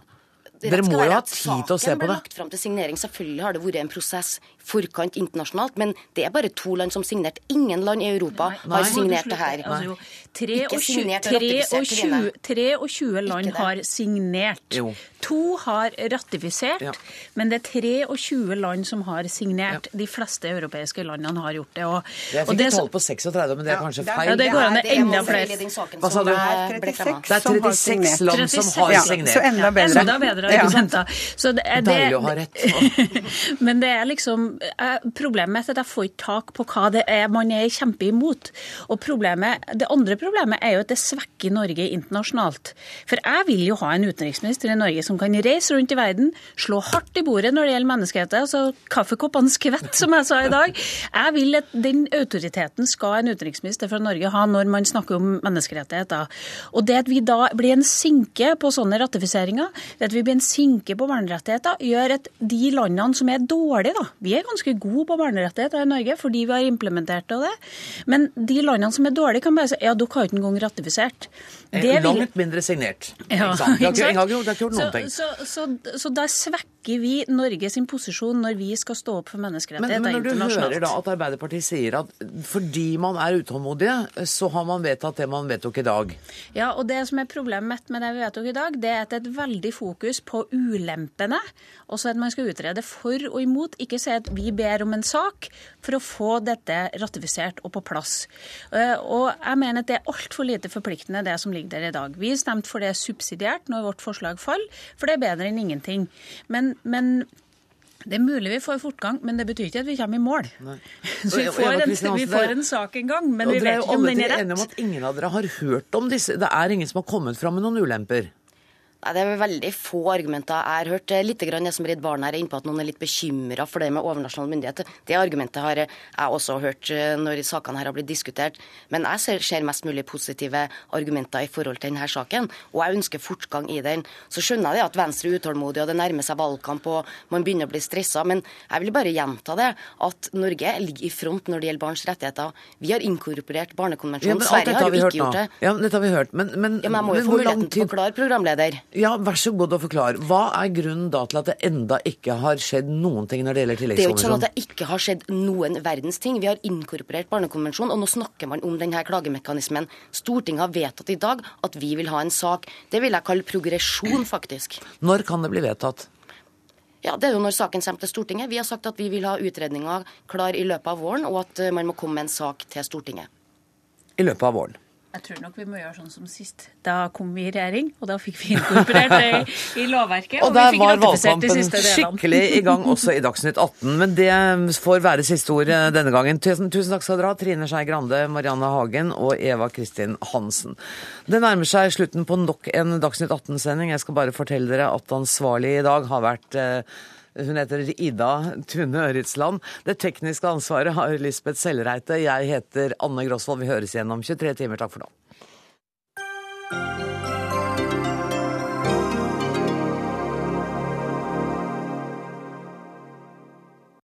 Speaker 1: Dere må jo ha tid til å se på det. Saken ble
Speaker 13: lagt fram til signering. Selvfølgelig har det vært en prosess forkant internasjonalt, men det er bare to land som signerte. Ingen land i Europa nei, har signert det her. Altså,
Speaker 14: 23 land har signert. Jo. To har ratifisert, ja. men det er 23 land som har signert. Ja. De fleste europeiske landene har gjort det. Og,
Speaker 1: jeg fikk et tall på 36, men det er kanskje feil.
Speaker 14: Ja, det går an enda flere.
Speaker 1: Hva sa du? Det er 36 land som har signert.
Speaker 12: Så enda bedre.
Speaker 14: Enda bedre argumenter.
Speaker 1: Det, Deilig å ha rett. [LAUGHS]
Speaker 14: men det er liksom Problemet er at jeg får ikke tak på hva det er man er kjempeimot. Og problemet, det andre problemet er jo at det svekker Norge internasjonalt. For jeg vil jo ha en utenriksminister i Norge som kan reise rundt i verden, slå hardt i bordet når det gjelder menneskeheter, altså kaffekoppene skvett, som jeg sa i dag. Jeg vil at den autoriteten skal en utenriksminister fra Norge ha når man snakker om menneskerettigheter. Og det at vi da blir en sinke på sånne ratifiseringer, det at vi blir en sinke på vernerettigheter, gjør at de landene som er dårlige, da Vi er ganske gode på barnerettigheter i Norge fordi vi har implementert det. Men de landene som er dårlige, kan bare si ja, dere har ikke engang ratifisert.
Speaker 1: Det Langt mindre signert. Ja, ikke sant?
Speaker 14: Så, så, så, så da svekker vi Norge sin posisjon når vi skal stå opp for menneskerettigheter
Speaker 1: men, men når du hører da at Arbeiderpartiet sier at fordi man er utålmodige, så har man vedtatt det man vedtok i dag.
Speaker 14: Ja, og det som er problemet med det vi vedtok i dag, det er at det er et veldig fokus på ulempene. Også at man skal utrede for og imot. Ikke si at vi ber om en sak for å få dette ratifisert og på plass. Eh, og jeg mener at det er altfor lite forpliktende, det som ligger der i dag. Vi stemte for det subsidiært når vårt forslag faller, for det er bedre enn ingenting. Men, men det er mulig vi får fortgang, men det betyr ikke at vi kommer i mål. Nei. Så [LAUGHS] vi får, en, vi får en sak en gang, men vi vet ikke om den er rett. Dere er jo enige
Speaker 1: om at ingen av dere har hørt om disse. Det er ingen som har kommet fram med noen ulemper.
Speaker 13: Det er veldig få argumenter. Jeg har hørt litt grann det som Redd Barna er inne på, at noen er litt bekymra for det med overnasjonal myndighet. Det argumentet har jeg også hørt eh, når sakene her har blitt diskutert. Men jeg ser, mest mulig positive argumenter i forhold til denne saken, og jeg ønsker fortgang i den. Så skjønner jeg at Venstre er utålmodig, og det nærmer seg valgkamp, og man begynner å bli stressa. Men jeg vil bare gjenta det, at Norge ligger i front når det gjelder barns rettigheter. Vi har inkorporert Barnekonvensjonen. Ja, Sverige har jo ikke gjort det.
Speaker 1: Ja, dette har vi hørt. Men, men,
Speaker 13: ja, men jeg må jo få muligheten til å forklare, programleder.
Speaker 1: Ja, vær så god å forklare. Hva er grunnen da til at det enda ikke har skjedd noen ting når det gjelder tilleggskonvensjonen?
Speaker 13: Det er jo ikke sånn at det ikke har skjedd noen verdens ting. Vi har inkorporert Barnekonvensjonen, og nå snakker man om denne klagemekanismen. Stortinget har vedtatt i dag at vi vil ha en sak. Det vil jeg kalle progresjon, faktisk.
Speaker 1: Når kan det bli vedtatt?
Speaker 13: Ja, Det er jo når saken kommer til Stortinget. Vi har sagt at vi vil ha utredninga klar i løpet av våren, og at man må komme med en sak til Stortinget.
Speaker 1: I løpet av våren.
Speaker 14: Jeg tror nok vi må gjøre sånn som sist. Da kom vi i regjering, og da fikk vi inkorporert det i, lovverket.
Speaker 1: Og, og der var valgkampen skikkelig i gang også i Dagsnytt 18. Men det får være siste ord eh, denne gangen. Tusen, tusen takk skal dere ha, Trine Skei Grande, Marianne Hagen og Eva Kristin Hansen. Det nærmer seg slutten på nok en Dagsnytt 18-sending. Jeg skal bare fortelle dere at ansvarlig i dag har vært eh, Hun heter Ida Tune Øritsland. Det tekniske ansvaret har Lisbeth Sellreite. Jeg heter Anne Grosvold. Vi høres igjen om 23 timer. Takk for nå.